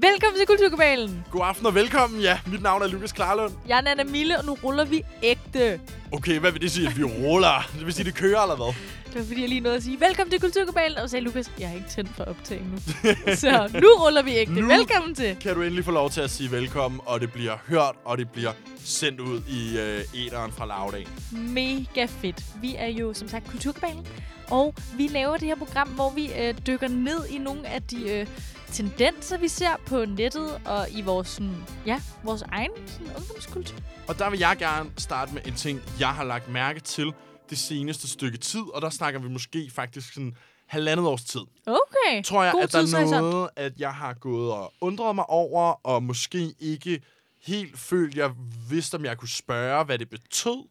Velkommen til Kulturkabalen. God aften og velkommen. Ja, mit navn er Lukas Klarlund. Jeg er Nana Mille, og nu ruller vi ægte. Okay, hvad vil det sige, at vi ruller? Det vil sige, det kører eller hvad? Det var fordi, jeg lige nåede at sige, velkommen til Kulturkabalen. Og sagde Lukas, jeg har ikke tændt for optag nu. så nu ruller vi ægte. Nu- Velkommen til. Kan du endelig få lov til at sige velkommen, og det bliver hørt, og det bliver sendt ud i øh, æderen fra Lavdag. Mega fedt. Vi er jo som sagt Kulturkabalen. Og vi laver det her program, hvor vi øh, dykker ned i nogle af de øh, tendenser, vi ser på nettet og i vores, sådan, ja, vores egen sådan, ungdomskultur. Og der vil jeg gerne starte med en ting, jeg har lagt mærke til det seneste stykke tid, og der snakker vi måske faktisk sådan halvandet års tid. Okay. tror jeg, God at der er tidshorisont. noget, at jeg har gået og undret mig over, og måske ikke helt følt, jeg vidste, om jeg kunne spørge, hvad det betød.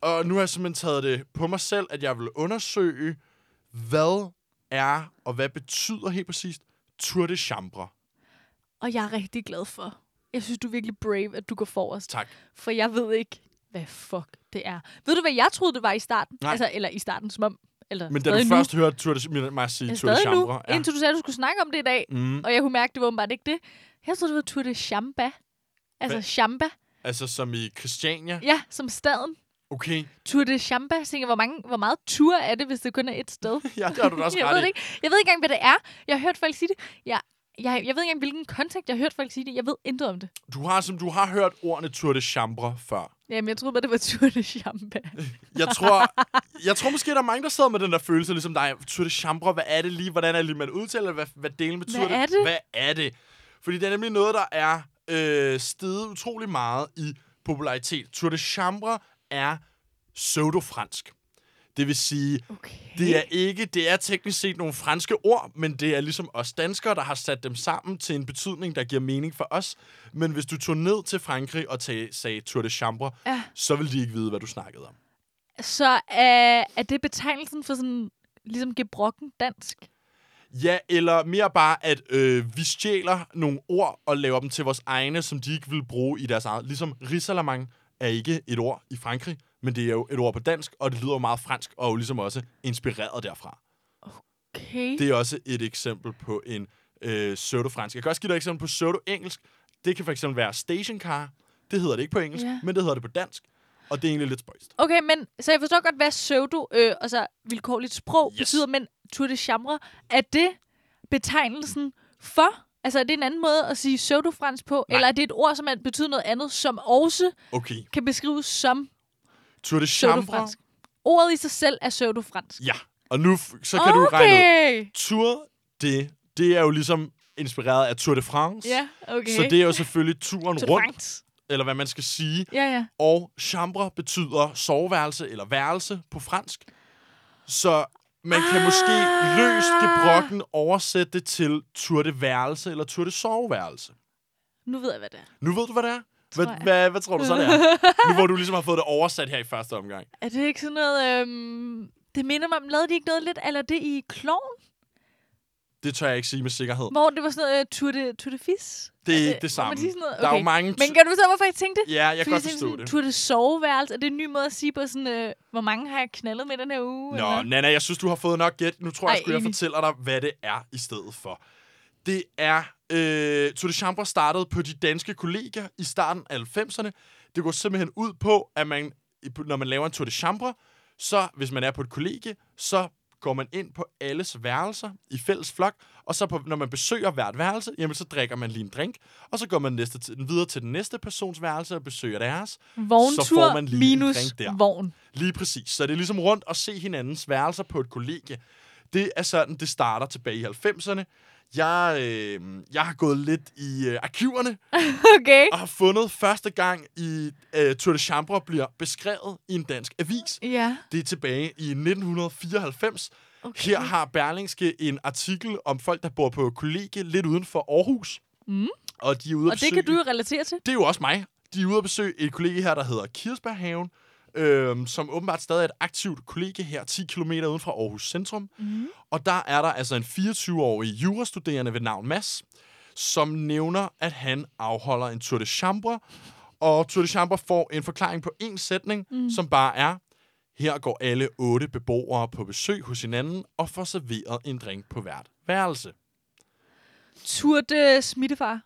Og nu har jeg simpelthen taget det på mig selv, at jeg vil undersøge, hvad er og hvad betyder helt præcist Tour de Chambre. Og jeg er rigtig glad for. Jeg synes, du er virkelig brave, at du går forrest. Tak. For jeg ved ikke, hvad fuck det er. Ved du, hvad jeg troede, det var i starten? Nej. Altså, eller i starten, som om... Eller Men da du nu. først hørte Tour de, mig sige Tour de Chambre, ja. indtil du sagde, at du skulle snakke om det i dag. mm, Og jeg kunne mærke, det var åbenbart ikke det. Jeg troede, det var Tour de Chamba. Altså Hvad? Chamba. altså som i Christiania. Ja, som staden. Okay, Tour de Chamba. Jeg tænker, hvor, mange, hvor meget tur er det, hvis det kun er et sted? ja, det har du da også jeg, ret ved i. ikke. jeg ved ikke engang, hvad det er. Jeg har hørt folk sige det. Jeg, jeg, jeg ved ikke engang, hvilken kontekst jeg har hørt folk sige det. Jeg ved intet om det. Du har, som du har hørt ordene Tour de Chambre før. Jamen, jeg troede bare, det var Tour de Chamba. Jeg tror, jeg tror måske, der er mange, der sidder med den der følelse, ligesom dig. Tour de Chambre, hvad er det lige? Hvordan er det lige, man udtaler? Hvad, hvad delen betyder Hvad er det? det? Hvad er det? Fordi det er nemlig noget, der er øh, steget utrolig meget i popularitet. Tour de Chambre er pseudo-fransk. Det vil sige, Okay. det er ikke, det er teknisk set nogle franske ord, men det er ligesom os danskere, der har sat dem sammen til en betydning, der giver mening for os. Men hvis du tog ned til Frankrig og tag, sagde Tour de Chambre, Ja. så vil de ikke vide, hvad du snakkede om. Så er, er det betegnelsen for sådan, ligesom gebrokken dansk? Ja, eller mere bare, at øh, vi stjæler nogle ord og laver dem til vores egne, som de ikke vil bruge i deres eget. Ligesom risalamang er ikke et ord i Frankrig, men det er jo et ord på dansk, og det lyder jo meget fransk, og jo ligesom også inspireret derfra. Okay. Det er også et eksempel på en øh, pseudo-fransk. Jeg kan også give dig et eksempel på pseudo-engelsk. Det kan for eksempel være stationcar. Det hedder det ikke på engelsk, Ja. men det hedder det på dansk. Og det er egentlig lidt spøjst. Okay, men så jeg forstår godt, hvad pseudo, øh, altså vilkårligt sprog Yes. betyder, men Tour de Chambre, er det betegnelsen for? Altså, er det en anden måde at sige pseudo-fransk på? Nej. Eller er det et ord, som er, betyder noget andet, som også Okay. kan beskrives som Tour de Chambre. Ordet i sig selv er pseudo-fransk. Ja. Og nu så kan du regne ud. Okay! Tour de, det er jo ligesom inspireret af Tour de France. Ja, okay. Så det er jo selvfølgelig turen Tour rundt, France. eller hvad man skal sige. Ja, ja. Og chambre betyder soveværelse eller værelse på fransk. Så man kan Ah. måske løst gebrokken oversætte det til tour de værelse eller tour de soveværelse. Nu ved jeg, hvad det er. Nu ved du, hvad det er? Hvad, Tror jeg. hvad, hvad tror du så, det er? Nu hvor du ligesom har fået det oversat her i første omgang. Er det ikke sådan noget... Øhm, det minder mig om, lavede de ikke noget lidt, eller det i Kloven? Det tør jeg ikke sige med sikkerhed. Hvor det var sådan noget uh, tour de, tour de fis? Det er ikke det- samme. sige sådan noget? Der er jo Okay. mange... Men kan du så, hvorfor jeg tænkte det? Ja, jeg kan godt forstå sådan, det. Tour de soveværelse. Er det en ny måde at sige på sådan, øh, hvor mange har jeg knaldet med den her uge? Nå, eller? Nana, jeg synes, du har fået nok gæt. Nu tror jeg, Ej, jeg fortæller dig, hvad det er i stedet for. Det er... Øh, Tour de Chambre startede på de danske kolleger i starten af 90'erne. Det går simpelthen ud på, at man, når man laver en Tour de Chambre, så hvis man er på et kollegie, så går man ind på alles værelser i fælles flok, og så på, når man besøger hvert værelse, jamen så drikker man lige en drink, og så går man næste til, videre til den næste persons værelse og besøger deres. Vogntur så får man lige en minus drink der. vogn. Lige præcis. Så det er ligesom rundt at se hinandens værelser på et kollegie. Det er sådan, det starter tilbage i 90'erne. Jeg, øh, jeg har gået lidt i øh, arkiverne Okay. og har fundet første gang i øh, Tour de Chambre bliver beskrevet i en dansk avis. Ja. Det er tilbage i 1994. Okay. Her har Berlingske en artikel om folk, der bor på kollegie lidt uden for Aarhus. Mm. Og de er ude at Og det kan besøge- du jo relatere til. det er jo også mig. De er ude at besøge et kollega her, der hedder Kirsberghaven, øhm, som åbenbart stadig er et aktivt kollega her, 10 km uden fra Aarhus Centrum. Mm. Og der er der altså en 24-årig jurastuderende ved navn Mads, som nævner, at han afholder en Tour de Chambre. Og Tour de Chambre får en forklaring på en sætning, mm. som bare er, her går alle otte beboere på besøg hos hinanden og får serveret en drink på hvert værelse. Tour de smittefar.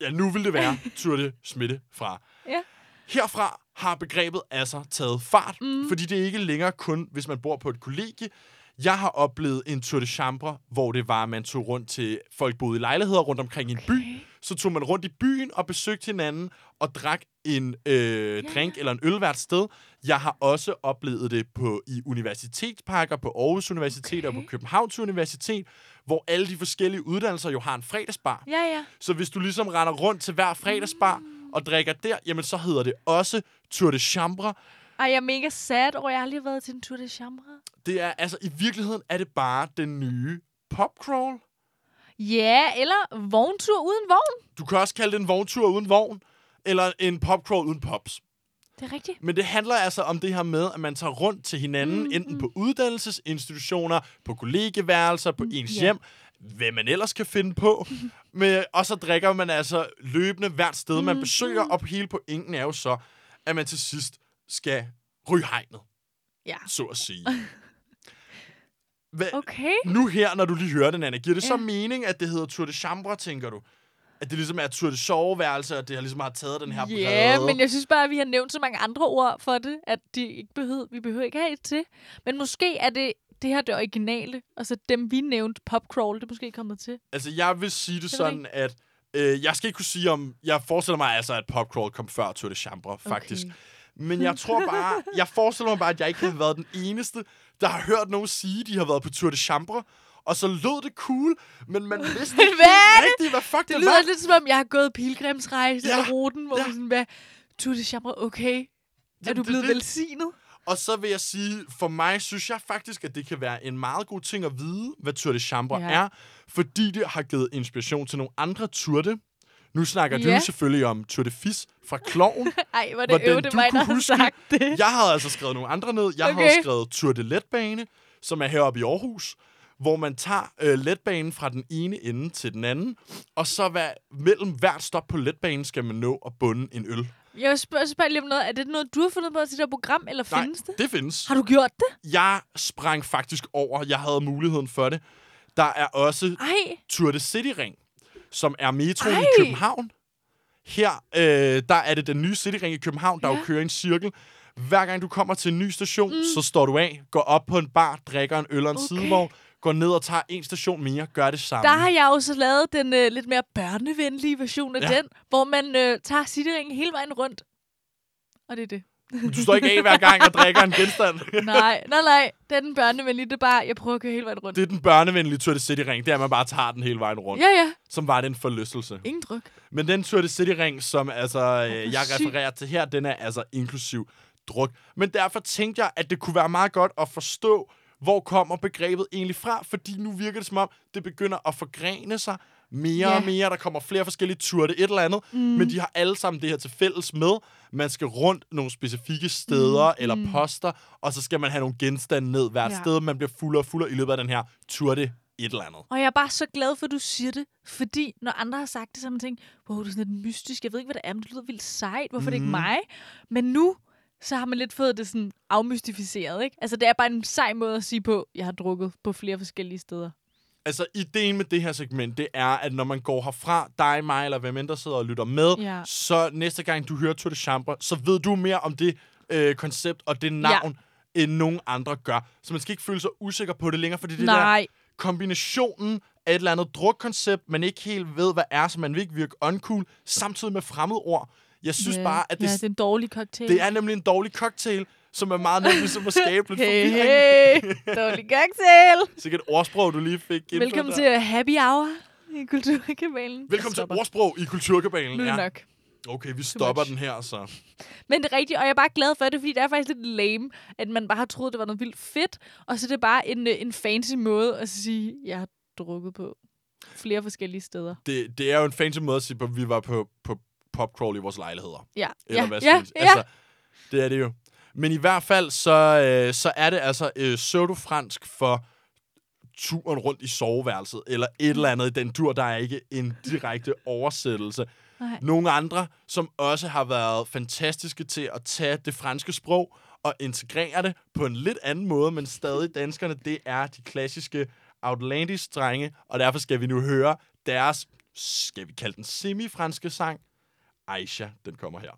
Ja, nu vil det være Tour de Smitte fra. Ja. Herfra har begrebet altså taget fart, mm. fordi det er ikke længere kun, hvis man bor på et kollegie. Jeg har oplevet en Tour de Chambre, hvor det var, at man tog rundt til folk boede i lejligheder rundt omkring okay. i en by. Så tog man rundt i byen og besøgte hinanden og drak en øh, drink eller en øl hvert sted. Jeg har også oplevet det på i universitetsparker, på Aarhus Universitet okay. og på Københavns Universitet, hvor alle de forskellige uddannelser jo har en fredagsbar. Ja, ja. Så hvis du ligesom render rundt til hver fredagsbar mm. Og drikker der, jamen så hedder det også Tour de Chambre. Ej, jeg er mega sad over, jeg har været til en Tour de Chambre. Det er, altså i virkeligheden er det bare den nye popcrawl. Ja, eller vogntur uden vogn. Du kan også kalde det en vogntur uden vogn, eller en popcrawl uden pops. Det er rigtigt. Men det handler altså om det her med, at man tager rundt til hinanden, mm, enten på uddannelsesinstitutioner, på kollegeværelser, på ens ja. hjem, hvad man ellers kan finde på. Men, og så drikker man altså løbende hvert sted, man besøger, og hele pointen er jo så, at man til sidst skal ryge hegnet, Ja. så at sige. Hva, Okay. Nu her, når du lige hører den, Anna, giver det så Ja. mening, at det hedder Tour de Chambre, tænker du? At det ligesom er Tour de Soveværelse, og det har ligesom har taget den her Ja, brede... men jeg synes bare, at vi har nævnt så mange andre ord for det, at de ikke behøver, vi behøver ikke have et til. Men måske er det det her det originale, og så dem, vi nævnte, popcrawl, det er måske kommet til. Altså, jeg vil sige det, ved sådan, at... Øh, jeg skal ikke kunne sige om... Jeg forestiller mig altså, at popcrawl kom før Tour de Chambre, faktisk. Okay. Men jeg tror bare... Jeg forestiller mig bare, at jeg ikke har været den eneste, der har hørt nogen sige, de har været på Tour de Chambre, og så lød det cool, men man vidste ikke Hvad er rigtigt, hvad fuck det, Det det lyder var. lidt som om, jeg har gået pilgrimsrejse Ja, ja, ruten, hvor ja. man sådan, hvad, Tour de Chambre, okay. Er Jamen, du det- blevet det- velsignet? Og så vil jeg sige, for mig synes jeg faktisk, at det kan være en meget god ting at vide, hvad Tour de Chambre ja. Er, fordi det har givet inspiration til nogle andre tourte. Nu snakker ja. Du selvfølgelig om Tour de Fis fra Kloven. Ej, hvor det øv, det du mig, der huske- sagt det. Jeg havde altså skrevet nogle andre ned. Jeg okay. Havde skrevet Tour de Letbane, som er heroppe i Aarhus, hvor man tager øh, letbanen fra den ene ende til den anden, og så hvad, mellem hvert stop på letbanen skal man nå at bunde en øl. Jeg spørger, spørger lige om noget. Er det noget, du har fundet på til det her program, eller Nej, findes det? det findes. Har du gjort det? Jeg sprang faktisk over. Jeg havde muligheden for det. Der er også Ej, Tour de City Ring, som er metroen i. København. Her, øh, der er det den nye City Ring i København, der ja. jo kører i en cirkel. Hver gang du kommer til en ny station, mm. så står du af, går op på en bar, drikker en øl og en Okay. sidevogn, går ned og tager en station mere, gør det samme. der har jeg jo så lavet den øh, lidt mere børnevenlige version af Ja. den, hvor man øh, tager cityringen hele vejen rundt. Og det er det. Du står ikke af hver gang og drikker en genstand. nej, nej, nej. Det er den børnevenlige. Det er bare, jeg prøver at køre hele vejen rundt. det er den børnevenlige Tour de City Ring, det er, at man bare tager den hele vejen rundt. Ja, ja. Som var det en forlystelse. Ingen dryk. Men den Tour de City Ring, som altså, øh, jeg refererer til her, den er altså inklusiv druk. Men derfor tænkte jeg, at det kunne være meget godt at forstå, hvor kommer begrebet egentlig fra, fordi nu virker det som om, det begynder at forgrene sig mere Ja. og mere. Der kommer flere forskellige ture, det et eller andet, mm. men de har alle sammen det her til fælles med. Man skal rundt nogle specifikke steder mm. eller poster, og så skal man have nogle genstande ned hvert ja. Sted. Man bliver fuldere og fuldere i løbet af den her tour, det et eller andet. Og jeg er bare så glad for, at du siger det. Fordi når andre har sagt det, så har man tænkt, wow, det er sådan lidt mystisk. Jeg ved ikke, hvad det er, men det lyder vildt sejt. Hvorfor mm. er det ikke mig? Men nu, så har man lidt fået det sådan afmystificeret, ikke? Altså, det er bare en sej måde at sige på, jeg har drukket på flere forskellige steder. Altså, ideen med det her segment, det er, at når man går herfra, dig, mig, eller hvem end der sidder og lytter med, Ja. så næste gang, du hører Tour de Chambre, så ved du mere om det øh, koncept og det navn, ja. end nogen andre gør. Så man skal ikke føle sig usikker på det længere, fordi det der Nej. kombinationen af et eller andet drukkoncept, man ikke helt ved, hvad er, så man vil ikke virke uncool, samtidig med fremmedord. Jeg synes ja. bare, at det, Ja, det er en dårlig cocktail. det er nemlig en dårlig cocktail, som er meget nemt ligesom at skabe lidt Hey, forvirring. hey. Dårlig cocktail. Sikkert et ordsprog, du lige fik Velkommen til Happy Hour i Kulturkabalen. Velkommen til ordsprog i Kulturkabalen. Nu det nok. Okay, vi stopper den her, så. Men det er rigtigt, og jeg er bare glad for det, fordi det er faktisk lidt lame, at man bare har troet, det var noget vildt fedt, og så er det bare en, øh, en fancy måde at sige, jeg har drukket på flere forskellige steder. Det, det er jo en fancy måde at sige, at vi var på, på popcrawl i vores lejligheder. Ja, Eller ja, hvad ja, skal ja. Altså, det er det jo. Men i hvert fald, så, øh, så er det altså øh, pseudo-fransk for turen rundt i soveværelset, eller et eller andet i den tur, der er ikke en direkte oversættelse. Nej. Nogle andre, som også har været fantastiske til at tage det franske sprog og integrere det på en lidt anden måde, men stadig danskerne, det er de klassiske Outlandish-drenge, og derfor skal vi nu høre deres, skal vi kalde den semi-franske sang, Aisha, den kommer her.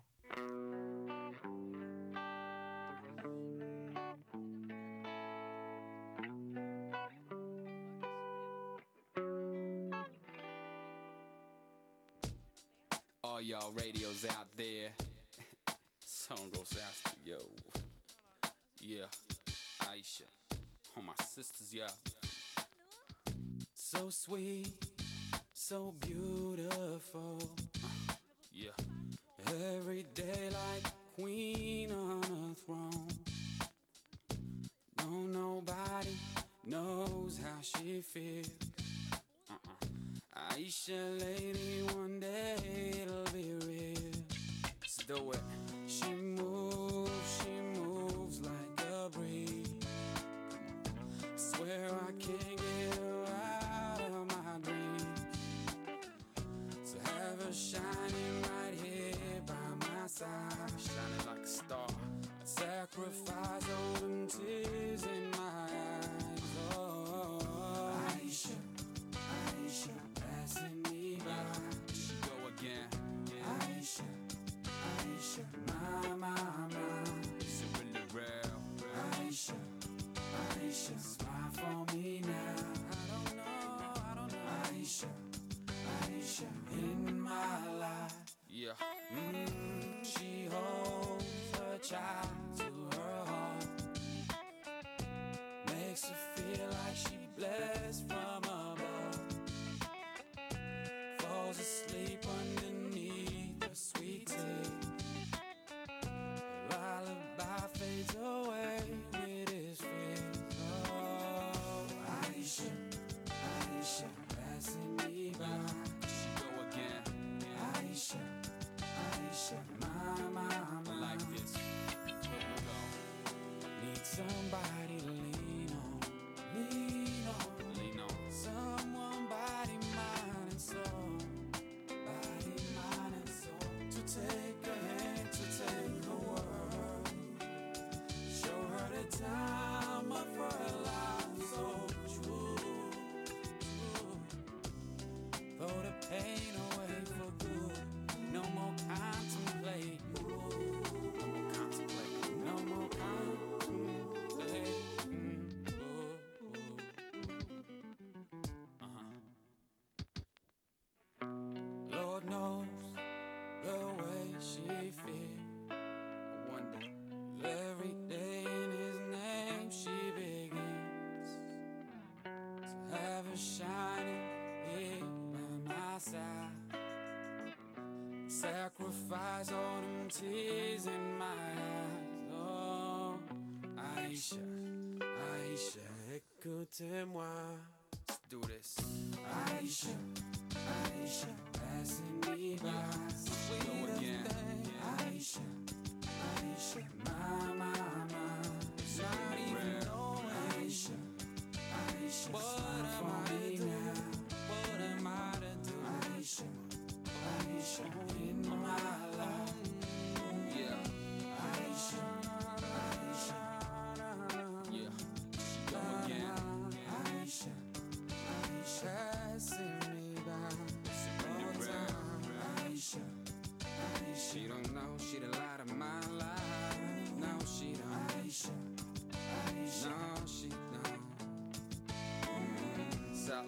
All y'all radios out there. Song goes out to yo. Yeah, Aisha. All my sisters, yeah. So sweet, so beautiful. Every day like queen on a throne. No, nobody knows how she feels. Uh-uh. Aisha, lady, one day it'll be real. Let's do it. Knows the way she feels. I wonder every day in His name she begins to have her shining here by my side. Sacrifice all them tears in my eyes. Oh, Aisha, Aisha, écoutez-moi. Let's do this. Aisha, Aisha, passing me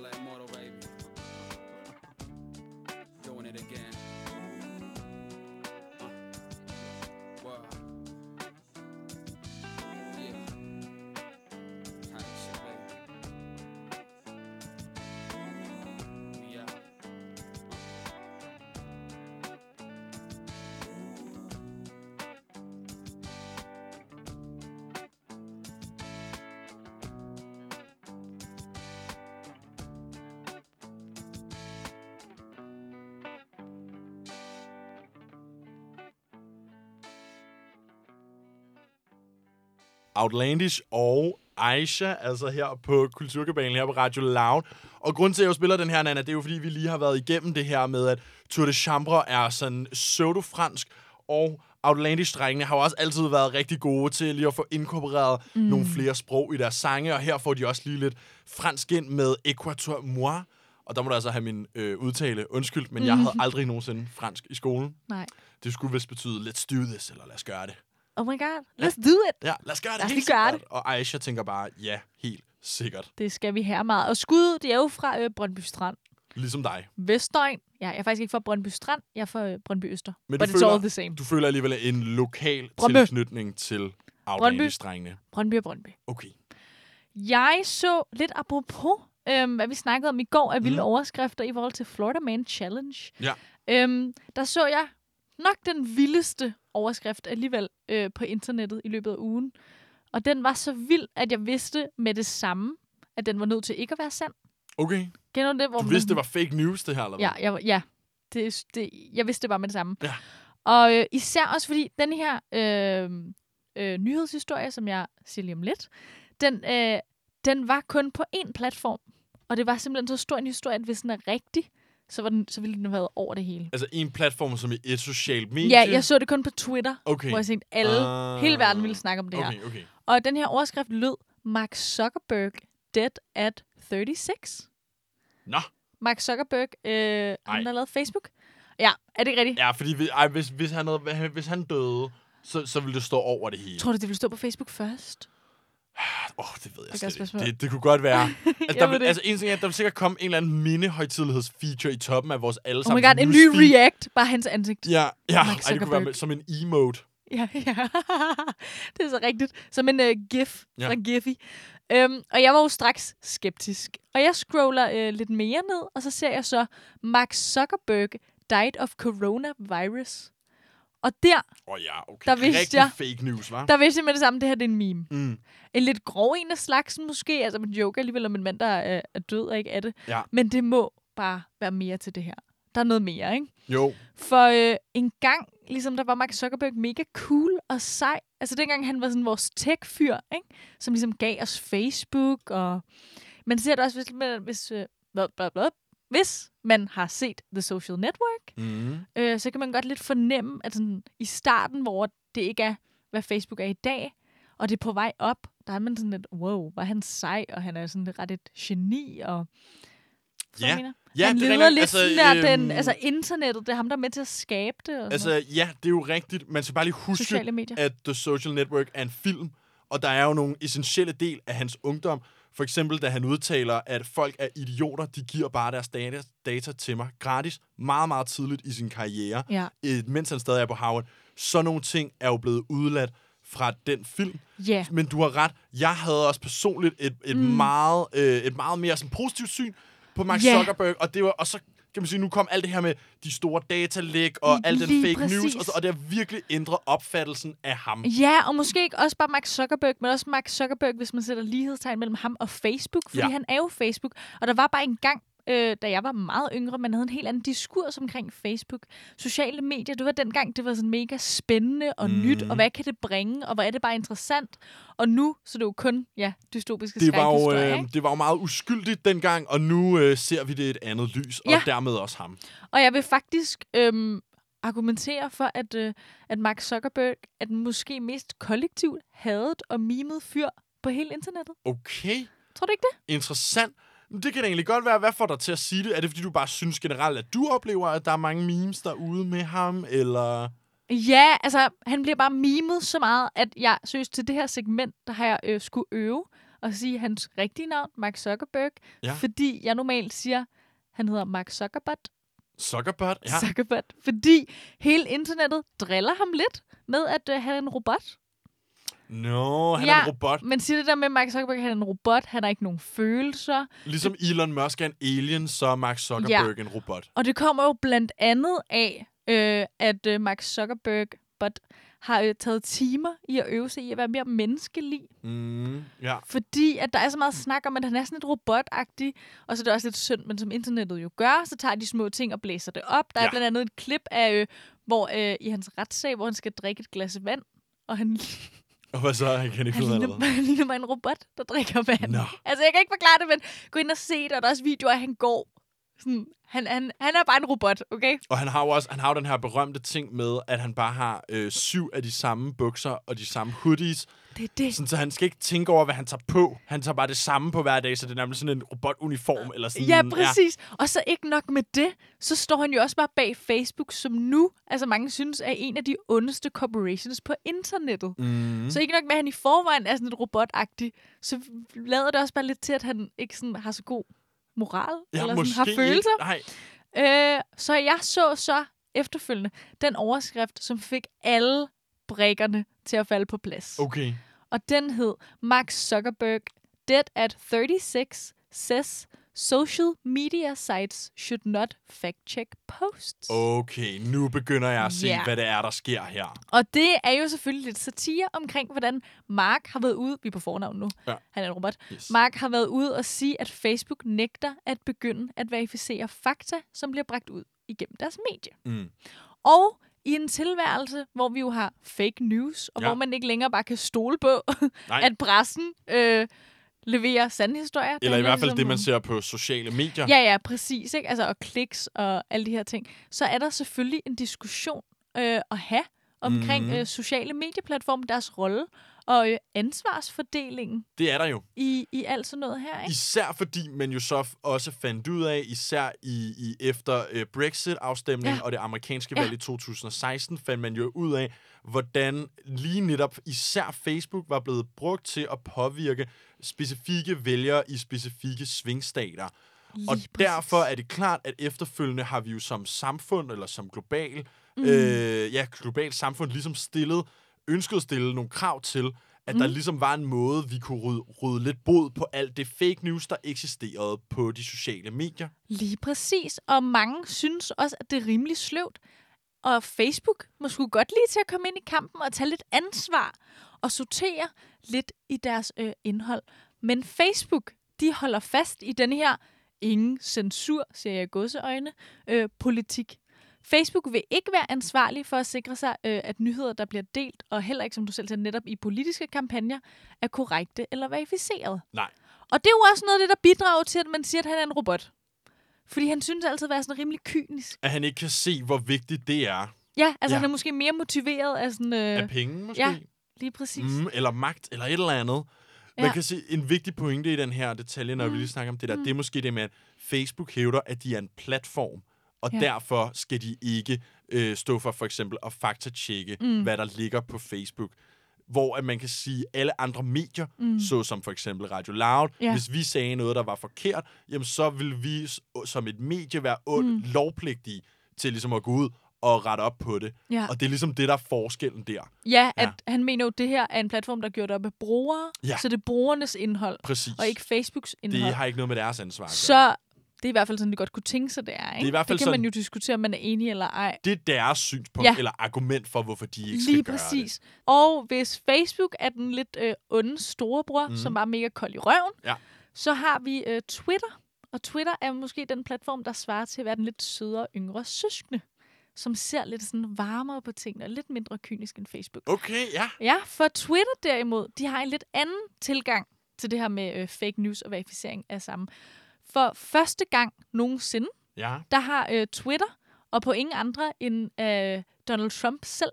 like more. Outlandish og Aisha, altså her på Kulturkabalen, her på Radio Loud. Og grunden til, at jeg spiller den her, Nana, det er jo, fordi vi lige har været igennem det her med, at Tour de Chambre er sådan pseudo-fransk, og Outlandish-drengene har jo også altid været rigtig gode til lige at få inkorporeret mm. nogle flere sprog i deres sange, og her får de også lige lidt fransk ind med Equator Moi, Og der må du altså have min øh, udtale undskyld, men Mhm. jeg havde aldrig nogensinde fransk i skolen. Nej. Det skulle vist betyde, let's do this, eller lad os gøre det. Oh my god, let's do it. Ja, lad os gøre det. Lad os helt gøre sikkert. Og Aisha tænker bare, ja, helt sikkert. Det skal vi her meget. Og skud, det er jo fra øh, Brøndby Strand. Ligesom dig. Vestegn. Ja, jeg er faktisk ikke fra Brøndby Strand, jeg er fra øh, Brøndby Øster. Men But du it's føler- all the same. Du føler alligevel en lokal Brøndby. tilknytning til afdelingsdrengene. Brøndby og Brøndby. Okay. Jeg så lidt apropos, øhm, hvad vi snakkede om i går, af vilde mm. overskrifter i forhold til Florida Man Challenge. Ja. Øhm, der så jeg nok den vildeste overskrift alligevel øh, på internettet i løbet af ugen. Og den var så vild, at jeg vidste med det samme, at den var nødt til ikke at være sand. Okay. Kender du det? Hvor Du man- vidste, det var fake news, det her, eller hvad? Ja, jeg, ja. Det, det, jeg vidste det bare med det samme. Ja. Og øh, især også fordi den her øh, øh, nyhedshistorie, som jeg siger lige om lidt, den, øh, den var kun på én platform. Og det var simpelthen så stor en historie, at hvis den er rigtig, så, var den, så ville den have været over det hele. Altså en platform som i et socialt medie? Ja, jeg så det kun på Twitter, Okay. hvor jeg tænkte, alle, Ah. hele verden ville snakke om det her. Okay, okay. Og den her overskrift lød, Mark Zuckerberg dead at 36. Nå. Mark Zuckerberg, øh, han der har lavet Facebook. Ja, er det ikke rigtigt? Ja, fordi hvis, ej, hvis, hvis, han havde, hvis han døde, så, så ville det stå over det hele. Tror du, det ville stå på Facebook først? Åh, oh, det ved jeg slet ikke. Det, det kunne godt være. Altså, der vil, altså en ting er, at der vil sikkert komme en eller anden minde-højtidlighedsfeature i toppen af vores Oh allesammen my god, en ny React. Bare hans ansigt. Ja, ja. Ej, det kunne være med, som en emote. Ja, ja. det er så rigtigt. Som en uh, gif Ja. fra Giphy. Um, og jeg var jo straks skeptisk. Og jeg scroller uh, lidt mere ned, og så ser jeg så, Mark Zuckerberg died of coronavirus. Og der, oh, ja, okay. Der vidste Rigtig jeg. fake news, hva'? der vidste jeg med det samme, det her det er en meme. Mm. En lidt grov en af slagsen måske. Altså, man joker alligevel om en mand, der er, er død og ikke er det. Ja. Men det må bare være mere til det her. Der er noget mere, ikke? Jo. For øh, en gang, ligesom der var Mark Zuckerberg mega cool og sej. Altså dengang han var sådan vores tech-fyr, ikke? Som ligesom gav os Facebook, og man ser det også, hvis, hvis, øh, blah, blah, blah, hvis man har set The Social Network, Mm. øh, så kan man godt lidt fornemme, at sådan, i starten, hvor det ikke er, hvad Facebook er i dag, og det er på vej op, der er man sådan lidt, wow, var han sej, og han er sådan ret et geni, og... Ja. mener? Ja, han er leder lidt Altså, sådan der, den, øhm, altså internettet, det er ham, der er med til at skabe det. Og Altså, ja, det er jo rigtigt. Man skal bare lige noget. huske, at The Social Network er en film, og der er jo nogle essentielle del af hans ungdom. For eksempel, da han udtaler, at folk er idioter, de giver bare deres data, data til mig gratis, meget, meget tidligt i sin karriere, Ja. mens han stadig er på Harvard. Så nogle ting er jo blevet udladt fra den film. Ja. Men du har ret. Jeg havde også personligt et, et, mm. meget, øh, et meget mere sådan, positivt syn på Mark Ja. Zuckerberg, og det var og så kan man sige, nu kom alt det her med de store datalæk og al den fake news, præcis. og, så- og det har virkelig ændret opfattelsen af ham. Ja, og måske ikke også bare Mark Zuckerberg, men også Mark Zuckerberg, hvis man sætter lighedstegn mellem ham og Facebook, fordi Ja. han er jo Facebook. Og der var bare en gang, øh, da jeg var meget yngre, man havde en helt anden diskurs omkring Facebook. Sociale medier, det var dengang, det var sådan mega spændende og mm. nyt, og hvad kan det bringe, og hvor er det bare interessant. Og nu, så er det jo kun, ja, dystopiske Det var, jo, øh, det var jo meget uskyldigt dengang, og nu øh, ser vi det et andet lys, og Ja. dermed også ham. Og jeg vil faktisk øhm, argumentere for, at, øh, at Mark Zuckerberg er den måske mest kollektivt hadet og mimet fyr på hele internettet. Okay, Tror du ikke det? interessant. Men Det kan da egentlig godt være. Hvad får dig til at sige det? Er det, fordi du bare synes generelt, at du oplever, at der er mange memes derude med ham, eller... Ja, altså, han bliver bare mimet så meget, at jeg synes til det her segment, der har jeg øh, skulle øve og sige hans rigtige navn, Mark Zuckerberg, Ja. fordi jeg normalt siger, han hedder Mark Zuckerberg, Zuckerberg? Ja. ja. Zuckerberg, fordi hele internettet driller ham lidt med, at øh, han er en robot. Nå, han Ja. er en robot. Men siger det der med, at Mark Zuckerberg han er en robot, han har ikke nogen følelser, Ligesom Elon Musk er en alien, så er Mark Zuckerberg en robot. Og det kommer jo blandt andet af, øh, at øh, Mark Zuckerberg but, har øh, taget timer i at øve sig i at være mere menneskelig. Mm, ja. Fordi at der er så meget snak om, at han er sådan lidt robotagtig. Og så er det også lidt synd, men som internettet jo gør, så tager de små ting og blæser det op. Der Ja. er blandt andet et klip af, øh, hvor øh, i hans retssag, hvor han skal drikke et glas vand. Og han, Og hvad så? Han kan ikke finde ligner, han ligner bare en robot, der drikker vand. Nå. Altså, jeg kan ikke forklare det, men gå ind og se det. Og der er også videoer, af, at han går. Sådan, han, han, han er bare en robot, okay? Og han har jo også han har jo den her berømte ting med, at han bare har øh, syv af de samme bukser og de samme hoodies. Det er det. Sådan, så han skal ikke tænke over, hvad han tager på. Han tager bare det samme på hver dag, så det er nærmest sådan en robotuniform. Eller sådan, Ja, præcis. Ja. Og så ikke nok med det, så står han jo også bare bag Facebook, som nu, altså mange synes, er en af de ondeste corporations på internettet. Mm. Så ikke nok med, at han i forvejen er sådan lidt robotagtig, så lader det også bare lidt til, at han ikke sådan har så god moral, Ja, eller sådan har følelser. Ikke. Nej. Øh, så jeg så så efterfølgende den overskrift, som fik alle brækkerne til at falde på plads. Okay. Og den hed Mark Zuckerberg, dead at 36, says social media sites should not fact-check posts. Okay, nu begynder jeg at se, Ja. hvad det er, der sker her. Og det er jo selvfølgelig lidt satire omkring, hvordan Mark har været ude, vi er på fornavn nu, Ja. han er en robot, Yes. Mark har været ude og sige, at Facebook nægter at begynde at verificere fakta, som bliver bragt ud igennem deres medie. Mm. Og i en tilværelse, hvor vi jo har fake news, og Ja. hvor man ikke længere bare kan stole på, at pressen øh, leverer sande historier. Eller i hvert fald ligesom det, man ser på sociale medier. Ja, ja, præcis. Ikke? Altså, og kliks og alle de her ting. Så er der selvfølgelig en diskussion øh, at have omkring Mhm. øh, sociale medieplatforme, deres rolle og øh, ansvarsfordelingen Det er der jo. i, i alt sådan noget her. Ikke? Især fordi man jo så også fandt ud af, især i, i efter øh, Brexit-afstemningen Ja. og det amerikanske Ja. valg i 2016, fandt man jo ud af, hvordan lige netop især Facebook var blevet brugt til at påvirke specifikke vælgere i specifikke svingstater. Lige Og præcis. derfor er det klart, at efterfølgende har vi jo som samfund, eller som global, Mm. øh, ja, globalt samfund, ligesom stillet, ønsket at stille nogle krav til, at mm. der ligesom var en måde, vi kunne rydde, rydde lidt bod på alt det fake news, der eksisterede på de sociale medier. Lige præcis. Og mange synes også, at det er rimelig sløvt. Og Facebook må sgu godt lige til at komme ind i kampen og tage lidt ansvar og sortere lidt i deres øh, indhold. Men Facebook, de holder fast i den her ingen censur, siger jeg i godseøjne, øh, politik. Facebook vil ikke være ansvarlig for at sikre sig, øh, at nyheder, der bliver delt, og heller ikke, som du selv siger, netop i politiske kampagner, er korrekte eller verificeret. Nej. Og det er jo også noget af det, der bidrager til, at man siger, at han er en robot. Fordi han synes altid at være sådan rimelig kynisk. At han ikke kan se, hvor vigtigt det er. Ja, altså Ja. han er måske mere motiveret af sådan... Øh, Af penge, måske? ja, lige præcis. Mm. Eller magt, eller et eller andet. Man Ja. kan se, en vigtig pointe i den her detalje, når mm. vi lige snakker om det der, mm. det er måske det med, at Facebook hævder, at de er en platform, og ja. Derfor skal de ikke øh, stå for for eksempel at faktatjekke, mm. hvad der ligger på Facebook. Hvor at man kan sige, alle andre medier, mm. såsom for eksempel Radio Loud, ja. Hvis vi sagde noget, der var forkert, jamen så vil vi som et medie være mm. lovpligtige til ligesom at gå ud og rette op på det. Ja. Og det er ligesom det, der er forskellen der. Ja, at Ja. han mener jo, at det her er en platform, der er gjort op af brugere. Ja. Så det er brugernes indhold, Præcis. og ikke Facebooks indhold. det har ikke noget med deres ansvar at gøre. Så det er i hvert fald sådan, det godt kunne tænke sig, det er. Ikke? i hvert fald det kan man sådan- jo diskutere, om man er enig eller ej. Det er deres synspunkt, Ja. eller argument for, hvorfor de ikke Lige skal gøre præcis. Og hvis Facebook er den lidt øh, onde storebror, mm. som bare er mega kold i røven, Ja. så har vi øh, Twitter. Og Twitter er måske den platform, der svarer til at være den lidt sødere, yngre søskende, som ser lidt sådan varmere på tingene, og lidt mindre kynisk end Facebook. det. Okay, ja. Ja, for Twitter derimod, de har en lidt anden tilgang til det her med øh, fake news og verificering af samme. For første gang nogensinde, Ja. der har øh, Twitter, og på ingen andre end øh, Donald Trump selv,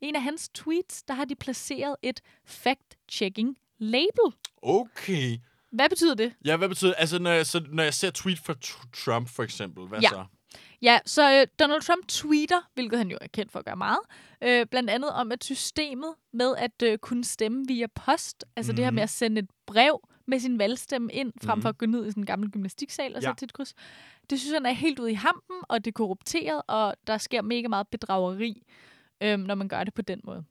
en af hans tweets, der har de placeret et fact-checking label. Okay. Hvad betyder det? Ja, hvad betyder Altså, når jeg, så, når jeg ser tweet fra tr- Trump, for eksempel, hvad Ja. så? Ja, så øh, Donald Trump tweeter, hvilket han jo er kendt for at gøre meget, øh, blandt andet om, at systemet med at øh, kunne stemme via post, altså mm-hmm. det her Mhm. med at sende et brev med sin valgstemme ind, frem for Mhm. at gå ned i sådan en gammel gymnastiksal og Ja. sætte sit kryds, det synes han er helt ude i hampen, og det er korrupteret, og der sker mega meget bedrageri, øh, når man gør det på den måde.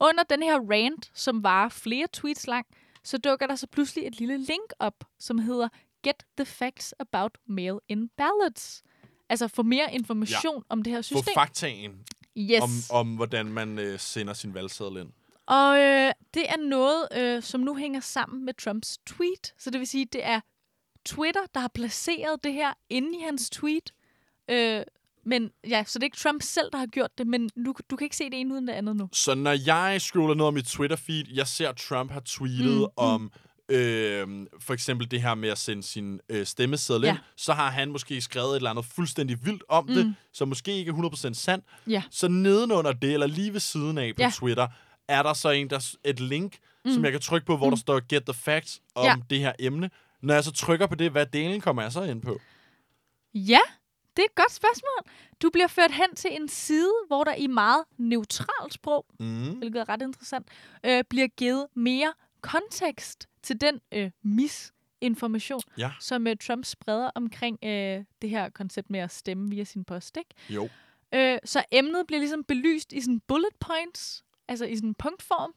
Under den her rant, som var flere tweets lang, så dukker der så pludselig et lille link op, som hedder Get the facts about mail-in ballots. Altså få mere information ja. om det her Få system. faktaen yes. om, om, hvordan man øh, sender sin valgseddel ind. Og øh, det er noget, øh, som nu hænger sammen med Trumps tweet. Så det vil sige, det er Twitter, der har placeret det her inde i hans tweet. Øh, men ja, så det er ikke Trump selv, der har gjort det, men du, du kan ikke se det ene uden det andet nu. Så når jeg scroller ned om mit Twitter-feed, jeg ser, at Trump har tweetet Mm, mm, mm. om øh, for eksempel det her med at sende sin øh, stemmeseddel ind, Ja. så har han måske skrevet et eller andet fuldstændig vildt om mm. det, som måske ikke er 100% sandt. Ja. Så nedenunder det, eller lige ved siden af på Ja. Twitter, er der så en, der, et link, mm. som jeg kan trykke på, hvor mm. der står Get the Facts om ja. det her emne. Når jeg så trykker på det, hvad delen kommer jeg så ind på? Ja, det er et godt spørgsmål. Du bliver ført hen til en side, hvor der i meget neutralt sprog, Mm. hvilket er ret interessant, øh, bliver givet mere kontekst til den øh, misinformation, Ja. som øh, Trump spreder omkring øh, det her koncept med at stemme via sin post. Ikke? Jo. Øh, så emnet bliver ligesom belyst i sådan bullet points, altså i sådan en punktform,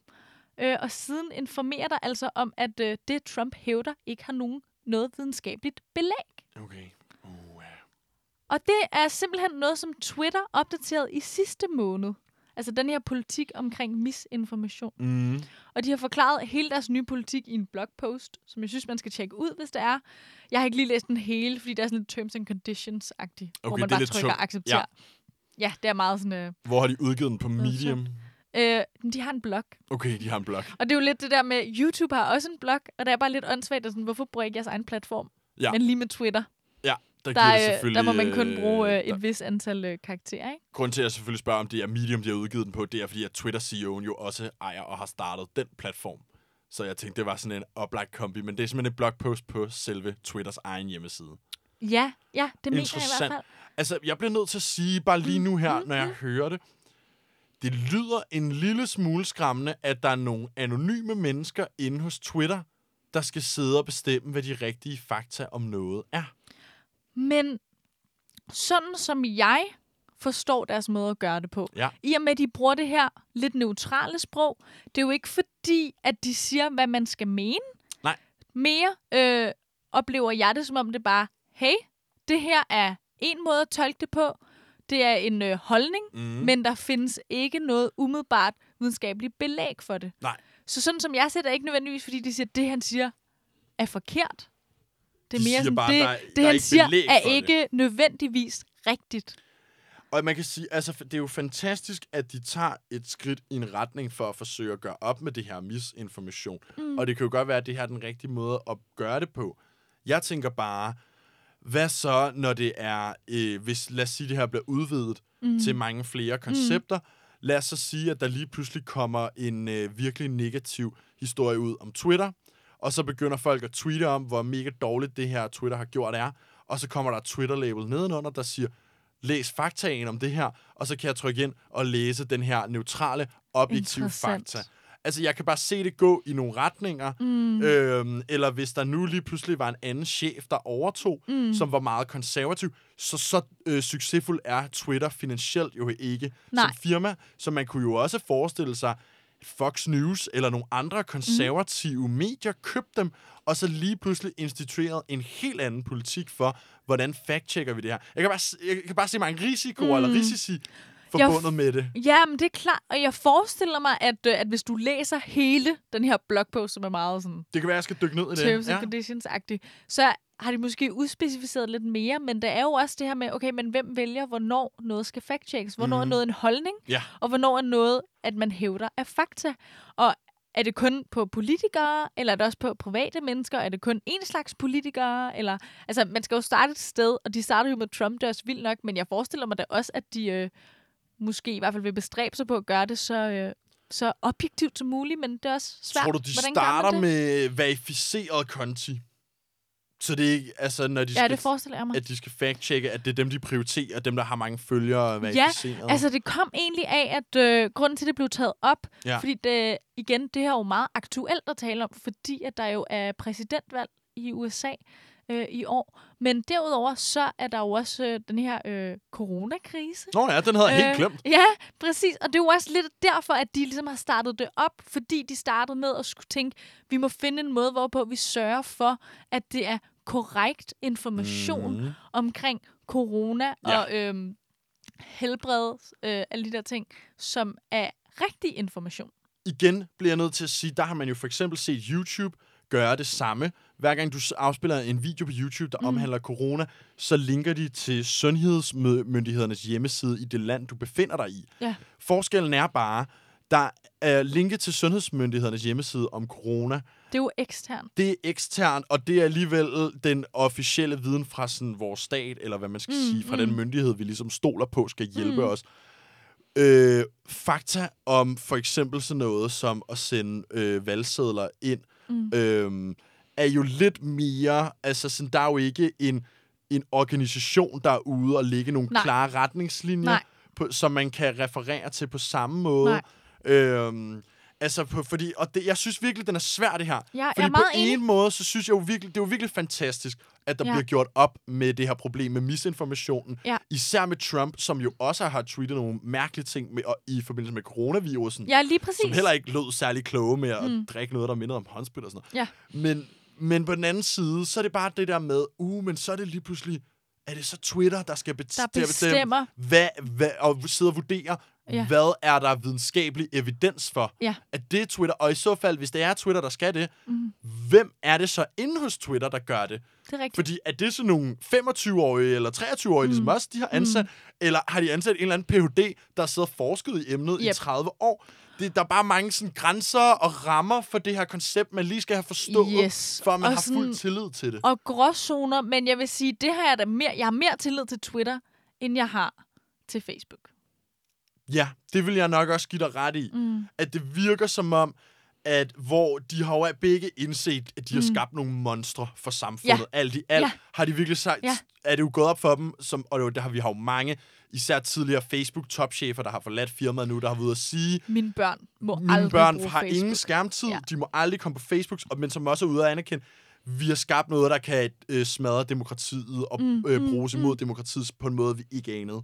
øh, og siden informerer der altså om, at øh, det Trump hævder ikke har nogen noget videnskabeligt belæg. Okay. Uh. Og det er simpelthen noget, som Twitter opdaterede i sidste måned. Altså den her politik omkring misinformation. mm. Og de har forklaret hele deres nye politik i en blogpost, som jeg synes, man skal tjekke ud, hvis det er. Jeg har ikke lige læst den hele, fordi der er sådan lidt terms and conditions-agtigt, hvor Okay, man det er bare trykker accepter. Ja. Ja. ja, det er meget sådan... Øh, Hvor har de udgivet den på Medium? Øh, de har en blog. Okay, de har en blog. Og det er jo lidt det der med, YouTube har også en blog, og det er bare lidt åndssvagt, at sådan, hvorfor bruger I ikke jeres egen platform? Ja. Men lige med Twitter, Ja, der, der, det øh, selvfølgelig... der må man kun bruge øh, der- et vis antal øh, karakterer, ikke? Grunden til, at jeg selvfølgelig spørger, om det er Medium, de har udgivet den på, det er, fordi at Twitter-CEO'en jo også ejer og har startet den platform. Så jeg tænkte, det var sådan en oplagt kombi, men det er simpelthen et blogpost på selve Twitters egen hjemmeside. Ja, ja, det mener jeg i hvert fald. Altså, jeg bliver nødt til at sige bare lige nu her, når jeg hører det. Det lyder en lille smule skræmmende, at der er nogle anonyme mennesker inde hos Twitter, der skal sidde og bestemme, hvad de rigtige fakta om noget er. Men sådan som jeg forstår deres måde at gøre det på, Ja. i og med, at de bruger det her lidt neutrale sprog, det er jo ikke fordi, at de siger, hvad man skal mene. Nej. Mere øh, oplever jeg det, som om det bare, hey, det her er en måde at tolke det på. Det er en øh, holdning, Mm. men der findes ikke noget umiddelbart videnskabeligt belæg for det. Nej. Så sådan som jeg ser det, ikke nødvendigvis, fordi de siger, at det, han siger, er forkert. Det er De mere sådan, bare, det, der er- det der er han ikke siger, er for det. ikke nødvendigvis rigtigt. Og man kan sige, altså, det er jo fantastisk, at de tager et skridt i en retning for at forsøge at gøre op med det her misinformation. Mm. Og det kan jo godt være, at det her er den rigtige måde at gøre det på. Jeg tænker bare, hvad så, når det er, øh, hvis, lad os sige, det her bliver udvidet mm. til mange flere koncepter. Mm. Lad os så sige, at der lige pludselig kommer en øh, virkelig negativ historie ud om Twitter, og så begynder folk at tweete om, hvor mega dårligt det her Twitter har gjort er, og så kommer der et Twitter-label nedenunder, der siger, læs faktaen om det her, og så kan jeg trykke ind og læse den her neutrale, objektive fakta. Altså, jeg kan bare se det gå i nogle retninger, mm. øhm, eller hvis der nu lige pludselig var en anden chef, der overtog, mm. som var meget konservativ, så så øh, succesfuld er Twitter finansielt jo ikke Nej. som firma, så man kunne jo også forestille sig, Fox News eller nogle andre konservative mm. medier købte dem, og så lige pludselig institueret en helt anden politik for, hvordan fact-checker vi det her. Jeg kan bare, jeg kan bare se mange risikoer mm. eller risici forbundet med det. Ja, men det er klart. Og jeg forestiller mig, at, øh, at hvis du læser hele den her blogpost, som er meget sådan Det kan være, jeg skal dykke ned i det. terms and conditions-agtig, så har de måske udspecificeret lidt mere, men der er jo også det her med, okay, men hvem vælger, hvornår noget skal fact-checkes? Hvornår mm. er noget en holdning? Ja. Og hvornår er noget, at man hævder af fakta? Og er det kun på politikere, eller er det også på private mennesker? Er det kun en slags politikere? Eller, altså, man skal jo starte et sted, og de starter jo med Trump, det er også vildt nok, men jeg forestiller mig da også, at de øh, måske i hvert fald vil bestræbe sig på at gøre det så, øh, så objektivt som muligt, men det er også svært. Tror du, de Hvordan starter med verificeret konti? Så det er ikke, altså, når de Ja, skal, det forestiller jeg mig. at de skal fact-checke, at det er dem, de prioriterer, dem, der har mange følgere verificeret. Altså, det kom egentlig af, at øh, grunden til, at det blev taget op, Ja. fordi det, igen, det her er jo meget aktuelt at tale om, fordi at der jo er præsidentvalg i USA øh, i år. Men derudover, så er der jo også øh, den her øh, coronakrise. Nå ja, den havde jeg helt glemt. Ja, præcis. Og det er jo også lidt derfor, at de ligesom har startet det op, fordi de startede med at skulle tænke, vi må finde en måde, hvorpå vi sørger for, at det er korrekt information Mhm. omkring corona Ja. og øhm, helbred, øh, alle de der ting, som er rigtig information. igen bliver jeg nødt til at sige, der har man jo for eksempel set YouTube gøre det samme. Hver gang du afspiller en video på YouTube, der mm. omhandler corona, så linker de til sundhedsmyndighedernes hjemmeside i det land, du befinder dig i. Ja. Forskellen er bare, der er linket til sundhedsmyndighedernes hjemmeside om corona. Det er jo eksternt. Det er eksternt, og det er alligevel den officielle viden fra sådan vores stat, eller hvad man skal mm, sige, fra mm. den myndighed, vi ligesom stoler på, skal hjælpe mm. os. øh, fakta om for eksempel sådan noget som at sende øh, valgsedler ind, Mm. øh, er jo lidt mere... Altså, sådan, der er jo ikke en, en organisation, der er ude og lægge nogle Nej. klare retningslinjer, Nej. på, som man kan referere til på samme måde. Nej. Øhm, altså, på, fordi, og det, jeg synes virkelig, den er svær, det her. Ja, jeg fordi meget på enig. en måde, så synes jeg jo virkelig, det er jo virkelig fantastisk, at der Ja. bliver gjort op med det her problem med misinformationen. Ja. Især med Trump, som jo også har tweetet nogle mærkelige ting med, og, i forbindelse med coronavirusen. Ja, lige præcis. Som heller ikke lød særlig kloge med at Mm. drikke noget, der mindede om håndspil og sådan noget. Ja. Men, men på den anden side, så er det bare det der med, uh, men så er det lige pludselig, er det så Twitter, der skal bet- Der bestemme, hvad, hvad, og sidde og vurdere, Ja. hvad er der videnskabelig evidens for, Ja. at det er Twitter. Og i så fald, hvis det er Twitter, der skal det, Mm. hvem er det så inde hos Twitter, der gør det? Det er rigtigt. Fordi er det sådan nogle 25-årige eller 23-årige, mm. ligesom os, de har ansat? Mm. Eller har de ansat en eller anden Ph.D., der sidder forsket i emnet yep. i Yep. 30 år? Det, der er bare mange sådan, grænser og rammer for det her koncept, man lige skal have forstået, Yes. for at man Og har sådan- fuld tillid til det. Og gråzoner, men jeg vil sige, det har jeg da mere, jeg har mere tillid til Twitter, end jeg har til Facebook. Ja, det vil jeg nok også give dig ret i. Mm. At det virker som om, at hvor de har jo begge indset, at de har Mm. skabt nogle monstre for samfundet. Ja. Alt i alt Ja. har de virkelig sagt, Ja. er det jo gået op for dem, som, og det, det har vi har jo mange, især tidligere Facebook-topchefer, der har forladt firmaet nu, der har været at sige, Mine børn må mine aldrig børn bruge har Facebook. ingen skærmtid, Ja. de må aldrig komme på Facebook, og- men som også er ude at anerkende, vi har skabt noget, der kan øh, smadre demokratiet og Mm, mm, øh, mm, bruges mm. imod demokratiet på en måde, vi ikke anede.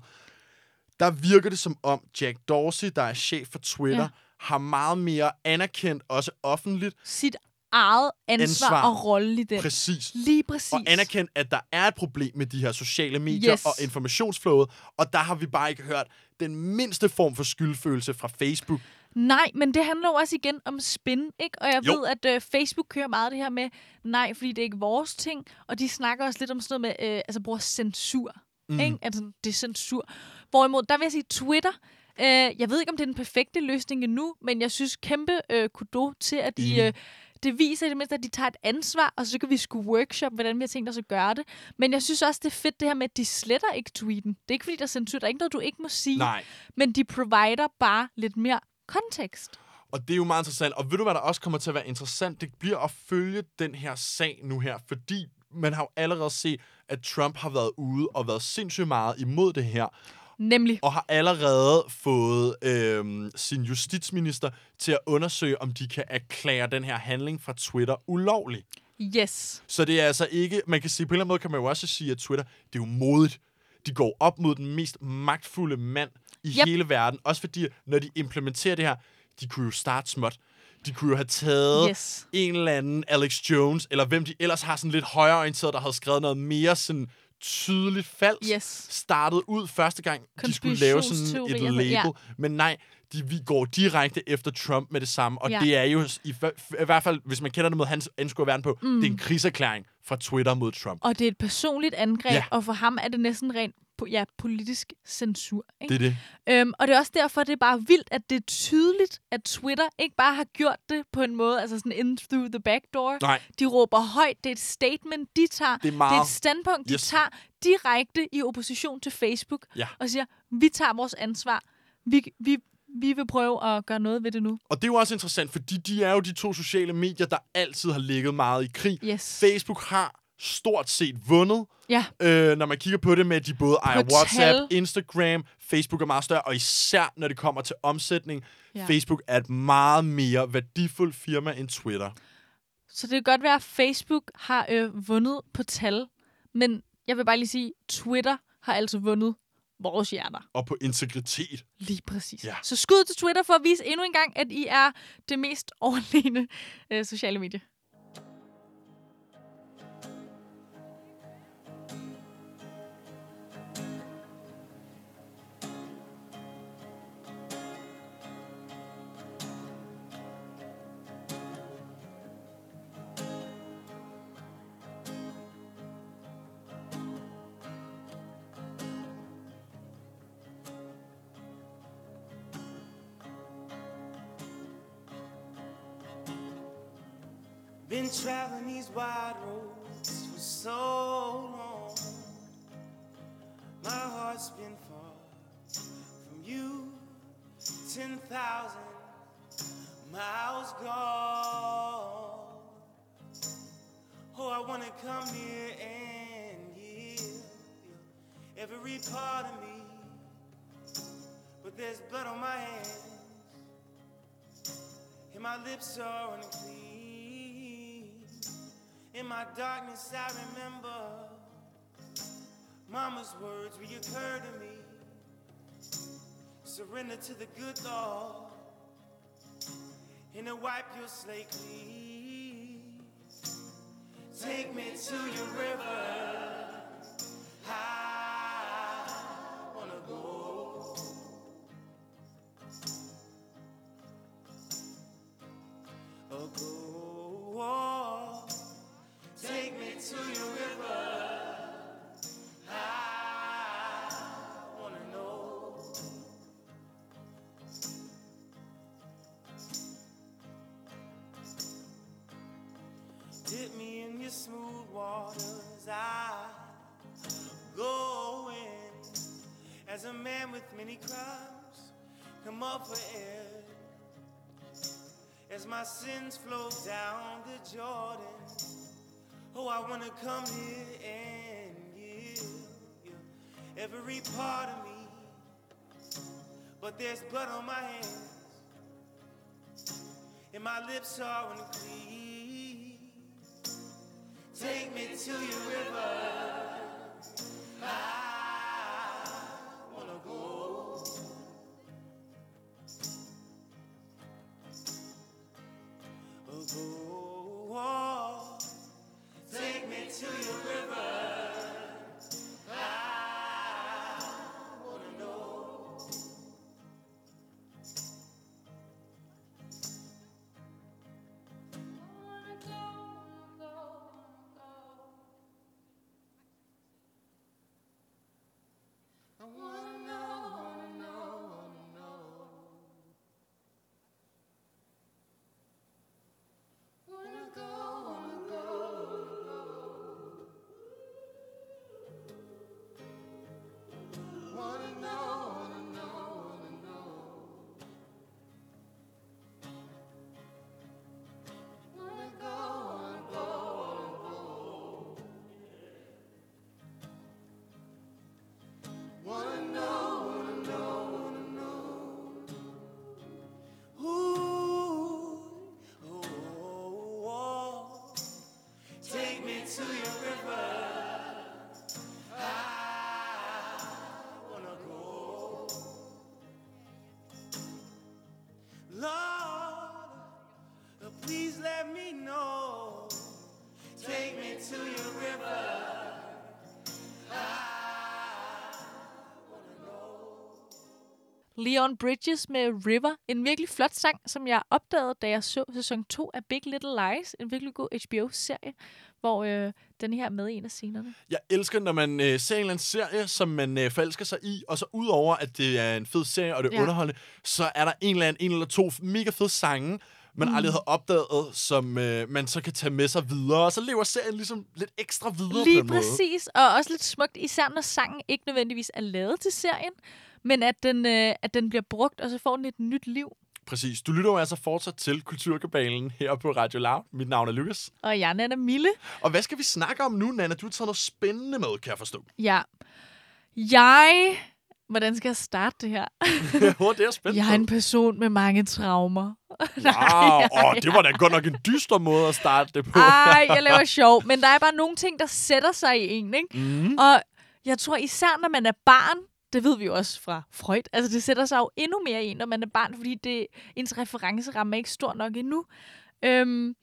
Der virker det som om Jack Dorsey, der er chef for Twitter, Ja. har meget mere anerkendt, også offentligt, Sit eget ansvar, Ansvar. og rolle i den. præcis. Lige præcis. Og anerkendt, at der er et problem med de her sociale medier Yes. og informationsflowet, og der har vi bare ikke hørt den mindste form for skyldfølelse fra Facebook. Nej, men det handler jo også igen om spin, ikke? Og jeg Jo. ved, at øh, Facebook kører meget det her med, nej, fordi det er ikke vores ting, og de snakker også lidt om sådan noget med, øh, altså bruger censur, mm. ikke? Altså, det er censur. Hvorimod, der vil jeg sige, Twitter, øh, jeg ved ikke, om det er den perfekte løsning endnu, men jeg synes kæmpe øh, kudo til, at de... Enig. Øh, det viser i det mindste, at de tager et ansvar, og så kan vi skulle workshop, hvordan vi har tænkt os at gøre det. Men jeg synes også, det er fedt det her med, at de sletter ikke tweeten. Det er ikke, fordi der er censur. Der er ikke noget, du ikke må sige. Nej. Men de provider bare lidt mere kontekst. Og det er jo meget interessant. Og ved du, hvad der også kommer til at være interessant? Det bliver at følge den her sag nu her, fordi man har jo allerede set, at Trump har været ude og været sindssygt meget imod det her, Nemlig. og har allerede fået øhm, sin justitsminister til at undersøge, om de kan erklære den her handling fra Twitter ulovlig. Yes. Så det er altså ikke... Man kan sige, på en eller anden måde kan man jo også sige, at Twitter, det er jo modigt. De går op mod den mest magtfulde mand i yep. hele verden. Også fordi, når de implementerer det her, de kunne jo starte småt. De kunne jo have taget Yes. en eller anden Alex Jones, eller hvem de ellers har sådan lidt højreorienteret, der havde skrevet noget mere sådan tydeligt falsk. Yes. Startet ud første gang, de skulle lave sådan et label. ja. Men nej, de, vi går direkte efter Trump med det samme. Og Ja. det er jo, i, i hvert fald, hvis man kender det mod hans anskuer verden på, mm. det er en krigserklæring fra Twitter mod Trump. Og det er et personligt angreb, Ja. og for ham er det næsten rent po- ja, politisk censur. Ikke? Det er det. Øhm, og det er også derfor, det er bare vildt, at det er tydeligt, at Twitter ikke bare har gjort det på en måde, altså sådan in through the back door. Nej, De råber højt, det er et statement, de tager. det er Det er meget... et standpunkt, de Yes. tager direkte i opposition til Facebook, Ja. og siger, vi tager vores ansvar. Vi, vi, vi vil prøve at gøre noget ved det nu. Og det er jo også interessant, fordi de er jo de to sociale medier, der altid har ligget meget i krig. Yes. Facebook har stort set vundet, Ja, øh, når man kigger på det med, at de både ejer tal. WhatsApp, Instagram, Facebook er meget større, og især når det kommer til omsætning, ja. Facebook er et meget mere værdifuldt firma end Twitter. så det kan godt være, at Facebook har øh, vundet på tal, men jeg vil bare lige sige, Twitter har altså vundet vores hjerter. Og på integritet. Lige præcis. Ja. Så skud til Twitter for at vise endnu en gang, at I er det mest overlegne øh, sociale medie. Been traveling these wide roads for so long. My heart's been far from you. 10,000 miles gone. Oh, I want to come here and give every part of me. But there's blood on my hands, and my lips are unclean. In my darkness, I remember Mama's words reoccur to me. Surrender to the good Lord, and to wipe your slate clean. Take me to your river. My sins flow down the Jordan. Oh, I wanna come here and give you every part of me. But there's blood on my hands, and my lips are unclean. Take me to your river. Leon Bridges med River. En virkelig flot sang, som jeg opdagede, da jeg så sæson 2 af Big Little Lies. En virkelig god HBO-serie, hvor øh, den her er med i en af scenerne. Jeg elsker, når man øh, ser en eller anden serie, som man øh, forelsker sig i, og så udover, at det er en fed serie, og det er Ja. underholdende, så er der en eller anden, en eller to mega fede sange, man mm. aldrig havde opdaget, som øh, man så kan tage med sig videre, og så lever serien ligesom lidt ekstra videre Lige på den måde. præcis, og også lidt smukt, især når sangen ikke nødvendigvis er lavet til serien, men at den, øh, at den bliver brugt, og så får den et nyt liv. Præcis. Du lytter jo altså fortsat til Kulturkabalen her på Radio Loud. Mit navn er Lukas. Og jeg er Nana Mille. Og hvad skal vi snakke om nu, Nana? Du har taget noget spændende med, kan jeg forstå. Ja. Jeg... Hvordan skal jeg starte det her? Hvor det er spændende. Jeg er en person med mange traumer. Wow, oh, det var da godt nok en dyster måde at starte det på. Ej, jeg laver sjov. Men der er bare nogle ting, der sætter sig i en, ikke? Mm. Og jeg tror især, når man er barn, det ved vi jo også fra Freud, altså det sætter sig jo endnu mere i en, når man er barn, fordi det, ens referenceramme er ikke stor nok endnu. Øhm,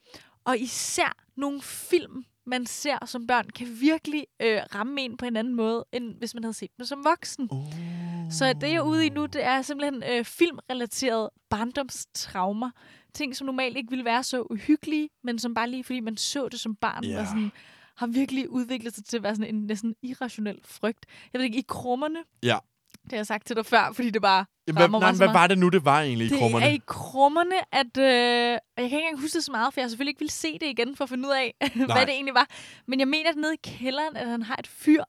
og især nogle film, man ser som børn, kan virkelig øh, ramme en på en anden måde, end hvis man havde set dem som voksen. Uh. Så det, jeg er ude i nu, det er simpelthen øh, filmrelaterede barndomstraumer. Ting, som normalt ikke ville være så uhyggelige, men som bare lige fordi man så det som barn, Ja. var sådan, har virkelig udviklet sig til at være sådan en næsten irrationel frygt. Jeg ved ikke, i krummerne, Ja. Det har jeg sagt til dig før, fordi det bare Jamen, hvad, nej, hvad var det nu, det var egentlig i Det krummerne? er i krummerne, at... Øh, jeg kan ikke engang huske det så meget, for jeg selvfølgelig ikke ville se det igen, for at finde ud af, hvad det egentlig var. Men jeg mener, at nede i kælderen, at han har et fyr,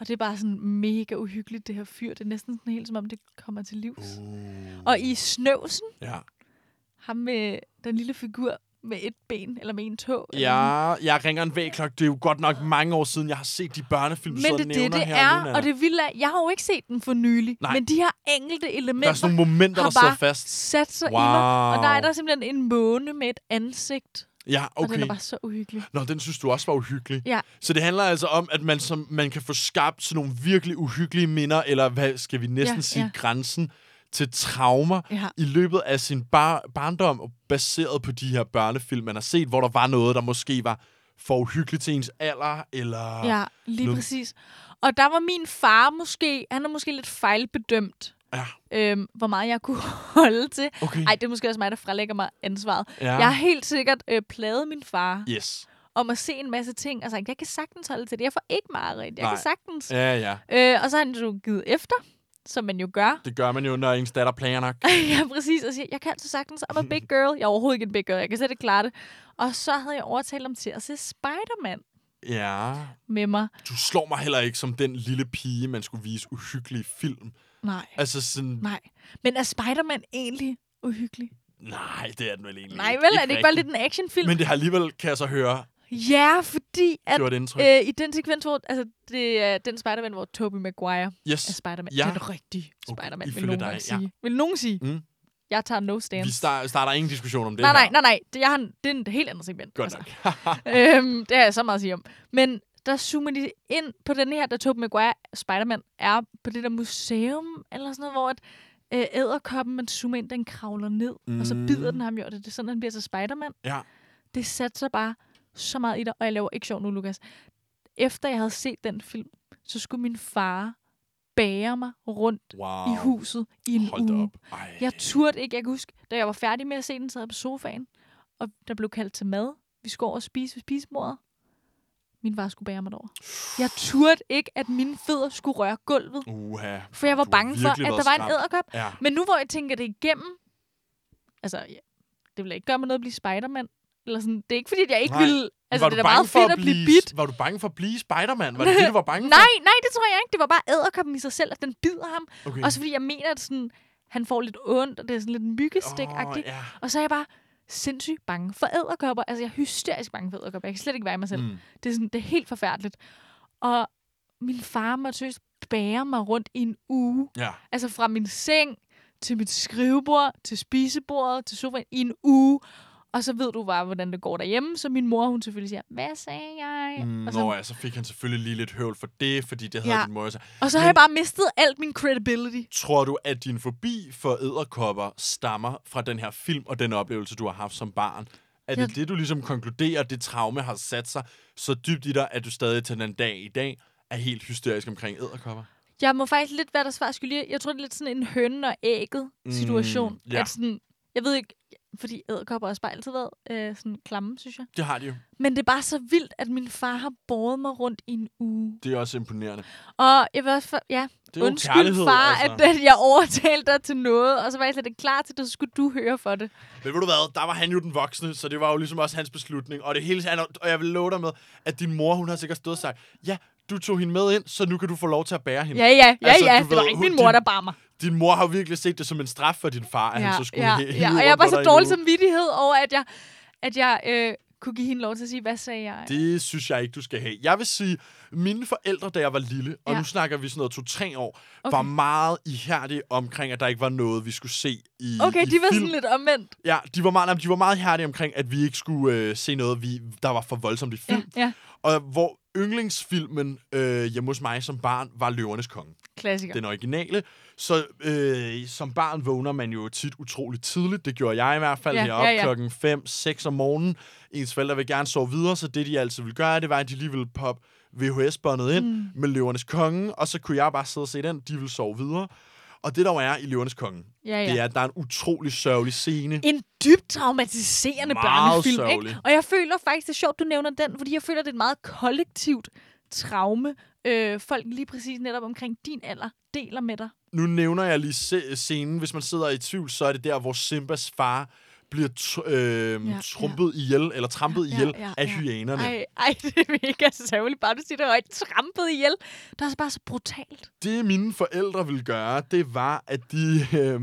Og det er bare sådan mega uhyggeligt, det her fyr. Det er næsten sådan helt, som om det kommer til livs. Uh. Og i Snøvsen, Ja. ham med den lille figur med et ben, eller med en tog. eller Ja, jeg ringer en vægklokke. Det er jo godt nok mange år siden, jeg har set de børnefilm, du Men sidder det det, det er, nu, og det vilde er, jeg har jo ikke set den for nylig, Nej. men de her enkelte Der elementer er sådan nogle momenter, har der bare fast. sat sig Wow. i mig. Og der er der simpelthen en måne med et ansigt, Ja, og den okay. er bare så uhyggelig. Nå, den synes du også var uhyggelig. Ja. Så det handler altså om, at man, som, man kan få skabt sådan nogle virkelig uhyggelige minder, eller hvad skal vi næsten Ja, sige, ja. grænsen til traumer Ja. i løbet af sin bar- barndom, baseret på de her børnefilm, man har set, hvor der var noget, der måske var for uhyggeligt til ens alder, eller... Ja, lige noget- præcis. Og der var min far måske, han er måske lidt fejlbedømt, ja. øhm, hvor meget jeg kunne holde til. Okay. Ej, det er måske også mig, der frelægger mig ansvaret. ja. Jeg har helt sikkert øh, plaget min far Yes. om at se en masse ting, og sagt, jeg kan sagtens holde til det. Jeg får ikke meget Jeg Nej. kan sagtens. Ja, ja. Øh, og så har han jo givet efter, som man jo gør. Det gør man jo, når ens datter planer nok. ja, præcis. Og siger, jeg kan altså sagtens, I'm a big girl. Jeg er overhovedet ikke en big girl. Jeg kan slet ikke klare det. Og så havde jeg overtalt ham til at se Spider-Man Ja. med mig. Du slår mig heller ikke som den lille pige, man skulle vise uhyggelige film. Nej, Altså sådan... nej. Men er Spider-Man egentlig uhyggelig? Nej, det er den vel egentlig Nej, vel? er det ikke bare lidt en actionfilm? Men det har alligevel, kan jeg så høre, Ja, fordi at øh, i den sekvens, hvor altså, det er den Spider-Man, hvor Tobey Maguire yes. er Spider-Man. Ja. Den rigtige Okay, Spider-Man, vil ifølge nogen dig, nok ja. sige. Vil nogen sige? Mm. Jeg tager no Vi stance. star- starter ingen diskussion om det Nej, nej, nej, nej. Det, jeg har, det er et helt andet segment. Godt altså. nok. øhm, det har jeg så meget at sige om. Men der zoomer de ind på den her, der Tobey Maguire, Spider-Man, er på det der museum, eller sådan noget, hvor at, øh, æderkoppen, man zoomer ind, den kravler ned, mm. og så bider den ham jo, det er sådan, han bliver til Spider-Man. ja. Det satte sig bare så meget i dig, og jeg laver ikke sjov nu, Lukas. Efter jeg havde set den film, så skulle min far bære mig rundt Wow. i huset i en Hold uge. op. Ej. Jeg turde ikke. Jeg kan huske, da jeg var færdig med at se den, sad jeg på sofaen, og der blev kaldt til mad. Vi skulle over og spise ved spisebordet. Min far skulle bære mig derover. Jeg turde ikke, at mine fødder skulle røre gulvet, Uha. for jeg var bange for, at der var en æderkop. Ja. Men nu hvor jeg tænker det igennem, altså, ja, det ville ikke gøre mig noget at blive Spider-Man. Eller sådan, det er ikke fordi, at jeg ikke Nej. ville... Altså, var det er meget fedt at blive bidt. Var du bange for at blive Spider-Man? Var det det, du var bange for? Nej, nej, det tror jeg ikke. Det var bare æderkoppen i sig selv, at den bider ham. Okay. Også fordi jeg mener, at sådan, han får lidt ondt, og det er sådan lidt myggestik Åh, ja. Og så er jeg bare sindssygt bange for æderkopper. Altså, jeg er hysterisk bange for æderkopper. Jeg kan slet ikke være i mig selv. Mm. Det, er sådan, det er helt forfærdeligt. Og min far måtte seriøst bære mig rundt i en uge. Ja. Altså fra min seng til mit skrivebord, til spisebordet, til sofaen i en uge. Og så ved du bare, hvordan det går derhjemme. Så min mor, hun selvfølgelig siger, hvad sagde jeg? Mm, og, så, Nå ja, så fik han selvfølgelig lige lidt høvl for det, fordi det havde Ja. din mor sagt. og så har Men- jeg bare mistet alt min credibility. Tror du, at din fobi for æderkopper stammer fra den her film og den oplevelse, du har haft som barn? Er det Jeg- det, du ligesom konkluderer, det traume har sat sig så dybt i dig, at du stadig til den dag i dag er helt hysterisk omkring æderkopper? Jeg må faktisk lidt være der svar skyldig. Jeg tror, det er lidt sådan en hønnen og ægget situation. Mm, ja. At sådan, jeg ved ikke, fordi æderkopper også bare altid været øh, sådan klamme, synes jeg. Det har de jo. Men det er bare så vildt, at min far har båret mig rundt i en uge. Det er også imponerende. Og jeg vil også, for, ja, Det er undskyld far, altså. at, at jeg overtalte dig til noget, og så var jeg slet ikke klar til det, så skulle du høre for det. Men ved du hvad, der var han jo den voksne, så det var jo ligesom også hans beslutning. Og det hele, han- og jeg vil love dig med, at din mor, hun har sikkert stået og sagt, ja, du tog hende med ind, så nu kan du få lov til at bære hende. Ja, ja, ja, Altså, ja. du Det var ved, ikke min mor, der bar mig. Din mor har virkelig set det som en straf for din far, at Ja, han så skulle ja, ja. Og jeg var så dårlig samvittighed over, at jeg, at jeg øh, kunne give hende lov til at sige, hvad sagde jeg? Det synes jeg ikke, du skal have. Jeg vil sige, mine forældre, da jeg var lille, og Ja. nu snakker vi sådan noget to-tre år, Okay. var meget ihærdige omkring, at der ikke var noget, vi skulle se i Okay, i de var film. sådan lidt omvendt. Ja, de var meget, de var meget ihærdige omkring, at vi ikke skulle øh, se noget, vi, der var for voldsomt i Ja, film. ja. Og hvor yndlingsfilmen øh, hjemme hos mig som barn var Løvernes Konge. Klassiker. Den originale. Så øh, som barn vågner man jo tit utroligt tidligt. Det gjorde jeg i hvert fald Ja, heroppe ja, ja. klokken 5-6 om morgenen. Ens forældre vil gerne sove videre, så det de altid ville gøre, det var, at de lige ville poppe VHS-båndet ind mm. med Løvernes Konge, og så kunne jeg bare sidde og se den. De ville sove videre. Og det, der jo er i Løvernes Konge, Ja, ja. det er, at der er en utrolig sørgelig scene. En dybt traumatiserende Meget børnefilm, sørgelig. ikke? Og jeg føler faktisk, det er sjovt, du nævner den, fordi jeg føler, det er et meget kollektivt traume, øh, folk lige præcis netop omkring din alder deler med dig. Nu nævner jeg lige scenen. Hvis man sidder i tvivl, så er det der, hvor Simbas far bliver tr- øh, Ja, ja, trumpet ja. ihjel, eller trampet Ja, ihjel ja, af ja. hyænerne. Ej, ej, det er mega sørgeligt. Bare du siger det højt. Trampet ihjel. Det er også bare så brutalt. Det mine forældre ville gøre, det var, at de, øh, de Ja,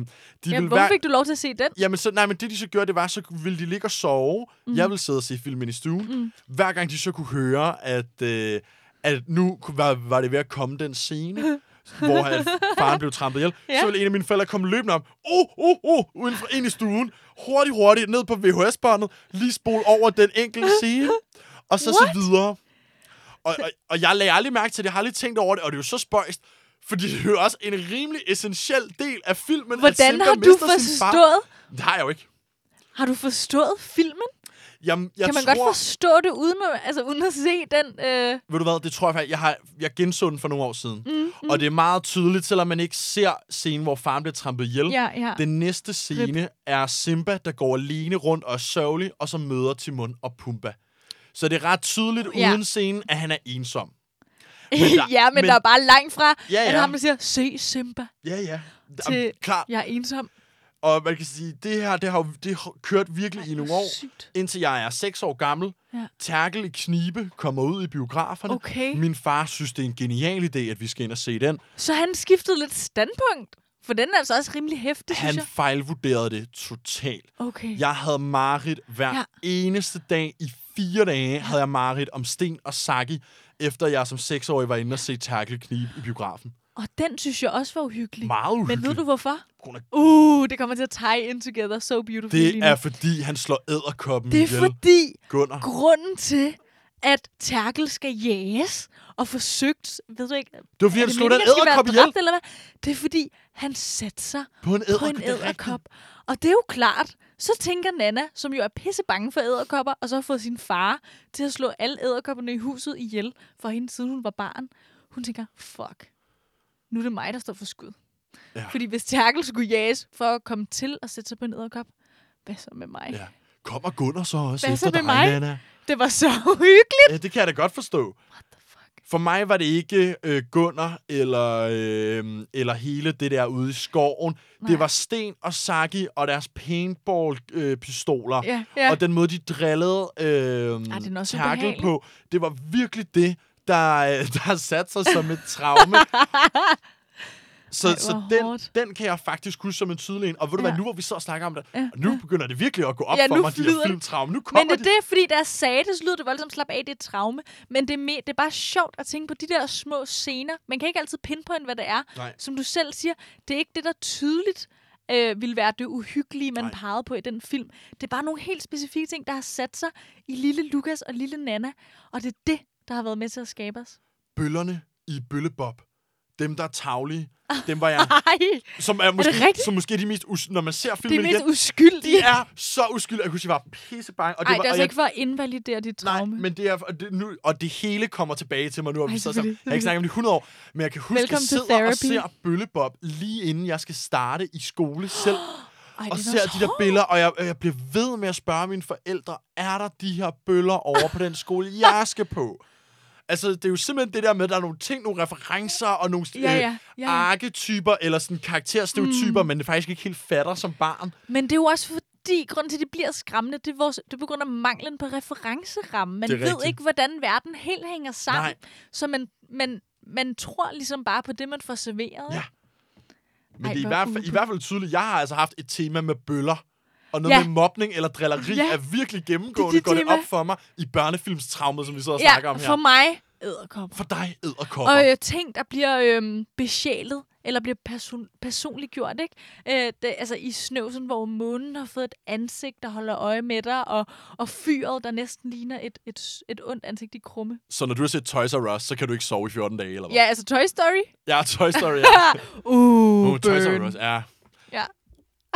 ville hvorfor være... fik du lov til at se den? Jamen, så, nej, men det de så gjorde, det var, så ville de ligge og sove. Mm. Jeg ville sidde og se filmen i stuen. Mm. Hver gang de så kunne høre, at, øh, at nu var, var det ved at komme den scene, hvor han, faren blev trampet ihjel, Ja. så ville en af mine forældre komme løbende om, oh, oh, oh, uden for, ind i stuen, hurtigt, hurtigt, ned på VHS-båndet, lige spole over den enkelte scene, og så What? så videre. Og, og, og jeg lagde aldrig mærke til det, jeg har aldrig tænkt over det, og det er jo så spøjst, fordi det er jo også en rimelig essentiel del af filmen, at Hvordan Simba har du forstået? Det har jeg jo ikke. Har du forstået filmen? Jamen, jeg kan man tror, godt forstå det uden at, altså, uden at se den? Øh... Ved du hvad, det tror jeg faktisk, jeg har jeg genså den for nogle år siden. Mm, mm. Og det er meget tydeligt, selvom man ikke ser scenen, hvor faren bliver trampet ihjel. Ja, ja. Den næste scene er Simba, der går alene rundt og er sørgelig, og så møder Timon og Pumba. Så det er ret tydeligt Ja. uden scenen, at han er ensom. Men der- ja, men, men- der er bare langt fra, Ja, at ja. ham der siger, se Simba, Ja, ja. til Jamen, klar. jeg er ensom. Og man kan sige, det her, det har det har kørt virkelig i nogle år, Sygt. indtil jeg er 6 år gammel. Ja. Terkel i knibe kommer ud i biograferne. Okay. Min far synes, det er en genial idé, at vi skal ind og se den. Så han skiftede lidt standpunkt. For den er altså også rimelig hæftig, Han synes jeg. fejlvurderede det totalt. Okay. Jeg havde Marit hver Ja. ja. eneste dag i fire dage, havde jeg Marit om Sten og Saki, efter jeg som seksårig var inde og se Terkel knibe i biografen. Og den synes jeg også var uhyggelig. Meget Men uhyggeligt. ved du hvorfor? Af- Uh, det kommer til at tie in together so beautiful. lige Det er fordi, han slår æderkoppen det er ihjel. fordi, Gunnar. grunden til, at Terkel skal jages og forsøgt, ved du ikke, Det var fordi, er han slog den æderkop ihjel dræbt, eller hvad? Det er fordi, han sætter sig på en på æderkop. en er rigtigt. æderkop. Og det er jo klart, så tænker Nana, som jo er pisse bange for æderkopper, og så har fået sin far til at slå alle æderkopperne i huset ihjel for hende, siden hun var barn. Hun tænker, fuck, nu er det mig, der står for skud. Ja. Fordi hvis Terkel skulle jages for at komme til at sætte sig på en æderkop, hvad så med mig? Ja. Kommer Gunnar så også Hvad efter så med dig, mig? Nana? Det var så uhyggeligt. Ja, det kan jeg da godt forstå. What the fuck? For mig var det ikke øh, Gunnar eller, øh, eller hele det der ude i skoven. Nej. Det var Sten og Saki og deres paintball-pistoler. Ja, ja. Og den måde, de drillede øh, Terkel ubehagelig. på, det var virkelig det, der, øh, der har sat sig som et traume. Så, Ej, så den, hårdt. den kan jeg faktisk huske som en tydelig en. Og ved du Ja. hvad, nu hvor vi så og snakker om det, Ja, og nu begynder det virkelig at gå op Ja, for mig, de her filmtraume. Nu kommer Men det, de. det er fordi, der sagde det, så lyder det voldsomt slap af, det er et traume. Men det er, me- det er bare sjovt at tænke på de der små scener. Man kan ikke altid pinpointe, hvad det er. Nej. Som du selv siger, det er ikke det, der tydeligt øh, vil være det uhyggelige, man Nej. pegede på i den film. Det er bare nogle helt specifikke ting, der har sat sig i lille Lukas og lille Nana. Og det er det, der har været med til at skabe os. Bøllerne i Bøllebob. Dem, der er tavlige. Dem var jeg... Ej, Som er, måske, rigtigt? som måske er de mest... Us- når man ser det filmen er mest igen, uskyldige. de er så uskyldige. Jeg kunne sige, jeg var pissebange. Og Ej, var, det er og altså jeg, ikke for at invalidere dit Nej, traume. men det er, og det, nu, og det hele kommer tilbage til mig nu. Vi Ej, så selvfølgelig, Jeg har ikke snakket om det i 100 år, men jeg kan huske, Welcome at jeg sidder og ser Bøllebob lige inden jeg skal starte i skole selv. Ej, og det er ser de der billeder, og jeg, jeg bliver ved med at spørge mine forældre, er der de her bøller over på den skole, jeg skal på? Altså, det er jo simpelthen det der med, at der er nogle ting, nogle referencer og nogle Ja, ja, ja, ja. arketyper, eller sådan karakterstereotyper, mm. men det faktisk ikke helt fatter som barn. Men det er jo også fordi, grunden til, at det bliver skræmmende, det er, vores, det er på grund af manglen på referenceramme. Man ved rigtigt. ikke, hvordan verden helt hænger sammen. Nej. Så man, man, man tror ligesom bare på det, man får serveret. Ja. Men Ej, det er i hvert, fald, i hvert fald tydeligt, jeg har altså haft et tema med bøller. Og noget Ja. med mobning eller drilleri Ja. er virkelig gennemgående, Det er dit går det op for mig i børnefilmstraumet, som vi sidder og snakker ja om her. for mig, æderkopper. For dig, æderkopper. Og øh, ting, der bliver øhm, besjælet, eller bliver person- personliggjort, ikke? Øh, det, altså i snøvsen, hvor månen har fået et ansigt, der holder øje med dig, og, og fyret, der næsten ligner et, et, et ondt ansigt i krumme. Så når du har set Toys R Us, så kan du ikke sove i 14 dage, eller hvad? Ja, altså Toy Story. Ja, Toy Story, ja. uh, uh, Toys R. Us, ja. Ja.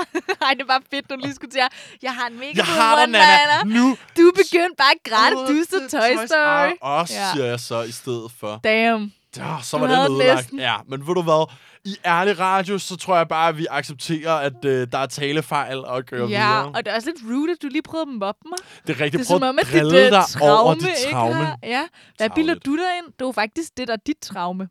Ej, det var fedt, du lige skulle til at... Jeg har en mega Jeg har dig. Nana. Nu. Du er begyndt bare at grætte, Åh, du så Toy Story. Ja. siger jeg så i stedet for. Damn. Ja, så var det ødelagt. Ja, men ved du hvad? I ærlig radio, så tror jeg bare, at vi accepterer, at øh, der er talefejl og kører Ja, videre. og det er også lidt rude, at du lige prøvede at mobbe mig. Det er rigtigt. Det er Prøv at dit drille øh, dig over traume dit ikke traume. har... Ja, hvad bilder du dig ind? Det var faktisk det, der er dit traume.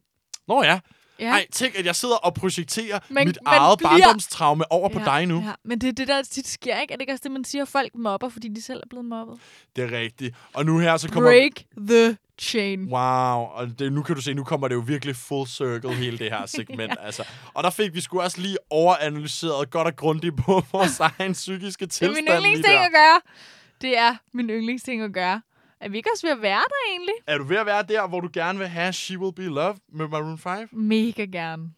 Nå ja, Ja. Ej, tænk, at jeg sidder og projekterer men, mit man eget bliver... barndomstraume over ja, på dig nu. Ja. Men det er det, der tit sker, ikke? Er det ikke også det, man siger, at folk mobber, fordi de selv er blevet mobbet? Det er rigtigt. Og nu her så kommer... Break the chain. Wow, og det, nu kan du se, nu kommer det jo virkelig full circle, hele det her segment. ja. altså. Og der fik vi sgu også lige overanalyseret godt og grundigt på vores egen psykiske tilstand. Det er min yndlingsting at gøre. Det er min yndlingsting at gøre. Er vi ikke også ved at være der egentlig? Er du ved at være der, hvor du gerne vil have She Will Be Loved med Maroon 5? Mega gerne.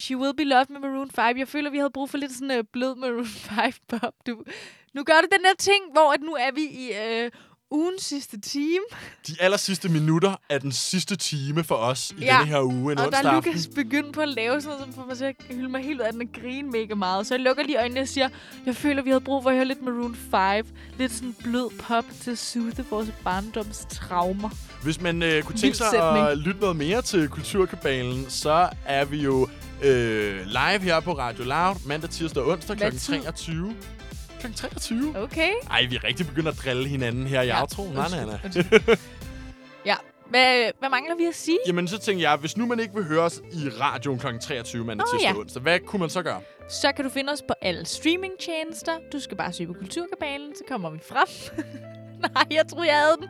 She Will Be Loved med Maroon 5. Jeg føler, vi havde brug for lidt sådan øh, blød Maroon 5-pop. Du, nu gør du den der ting, hvor at nu er vi i øh, ugens sidste time. De aller sidste minutter er den sidste time for os i ja. denne her uge. En og der er Lukas begyndt på at lave sådan noget, som får mig til at hylde mig helt ud af den og grine mega meget. Så jeg lukker lige øjnene og siger, jeg føler, vi havde brug for at høre lidt Maroon 5. Lidt sådan blød pop til at soothe vores barndoms traumer. Hvis man øh, kunne tænke sig at lytte noget mere til Kulturkabalen, så er vi jo øh, live her på Radio Loud mandag, tirsdag og onsdag kl. Hvad tid? 23. Kl. 23? Okay. Ej, vi er rigtig begyndt at drille hinanden her i ja. outro. Nej, nej, nej. Ja. Hvad, hvad mangler vi at sige? Jamen, så tænker jeg, hvis nu man ikke vil høre os i radioen kl. 23 mandag, Nå, tirsdag ja. onsdag, hvad kunne man så gøre? Så kan du finde os på alle streamingtjenester. Du skal bare søge på Kulturkabalen, så kommer vi frem. Nej, jeg tror jeg havde den.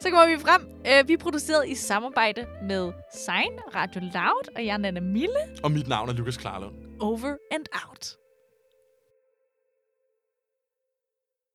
Så kommer vi frem. Uh, vi er produceret i samarbejde med Sign, Radio Loud, og jeg er Nana Mille. Og mit navn er Lukas Klarlund. Over and out.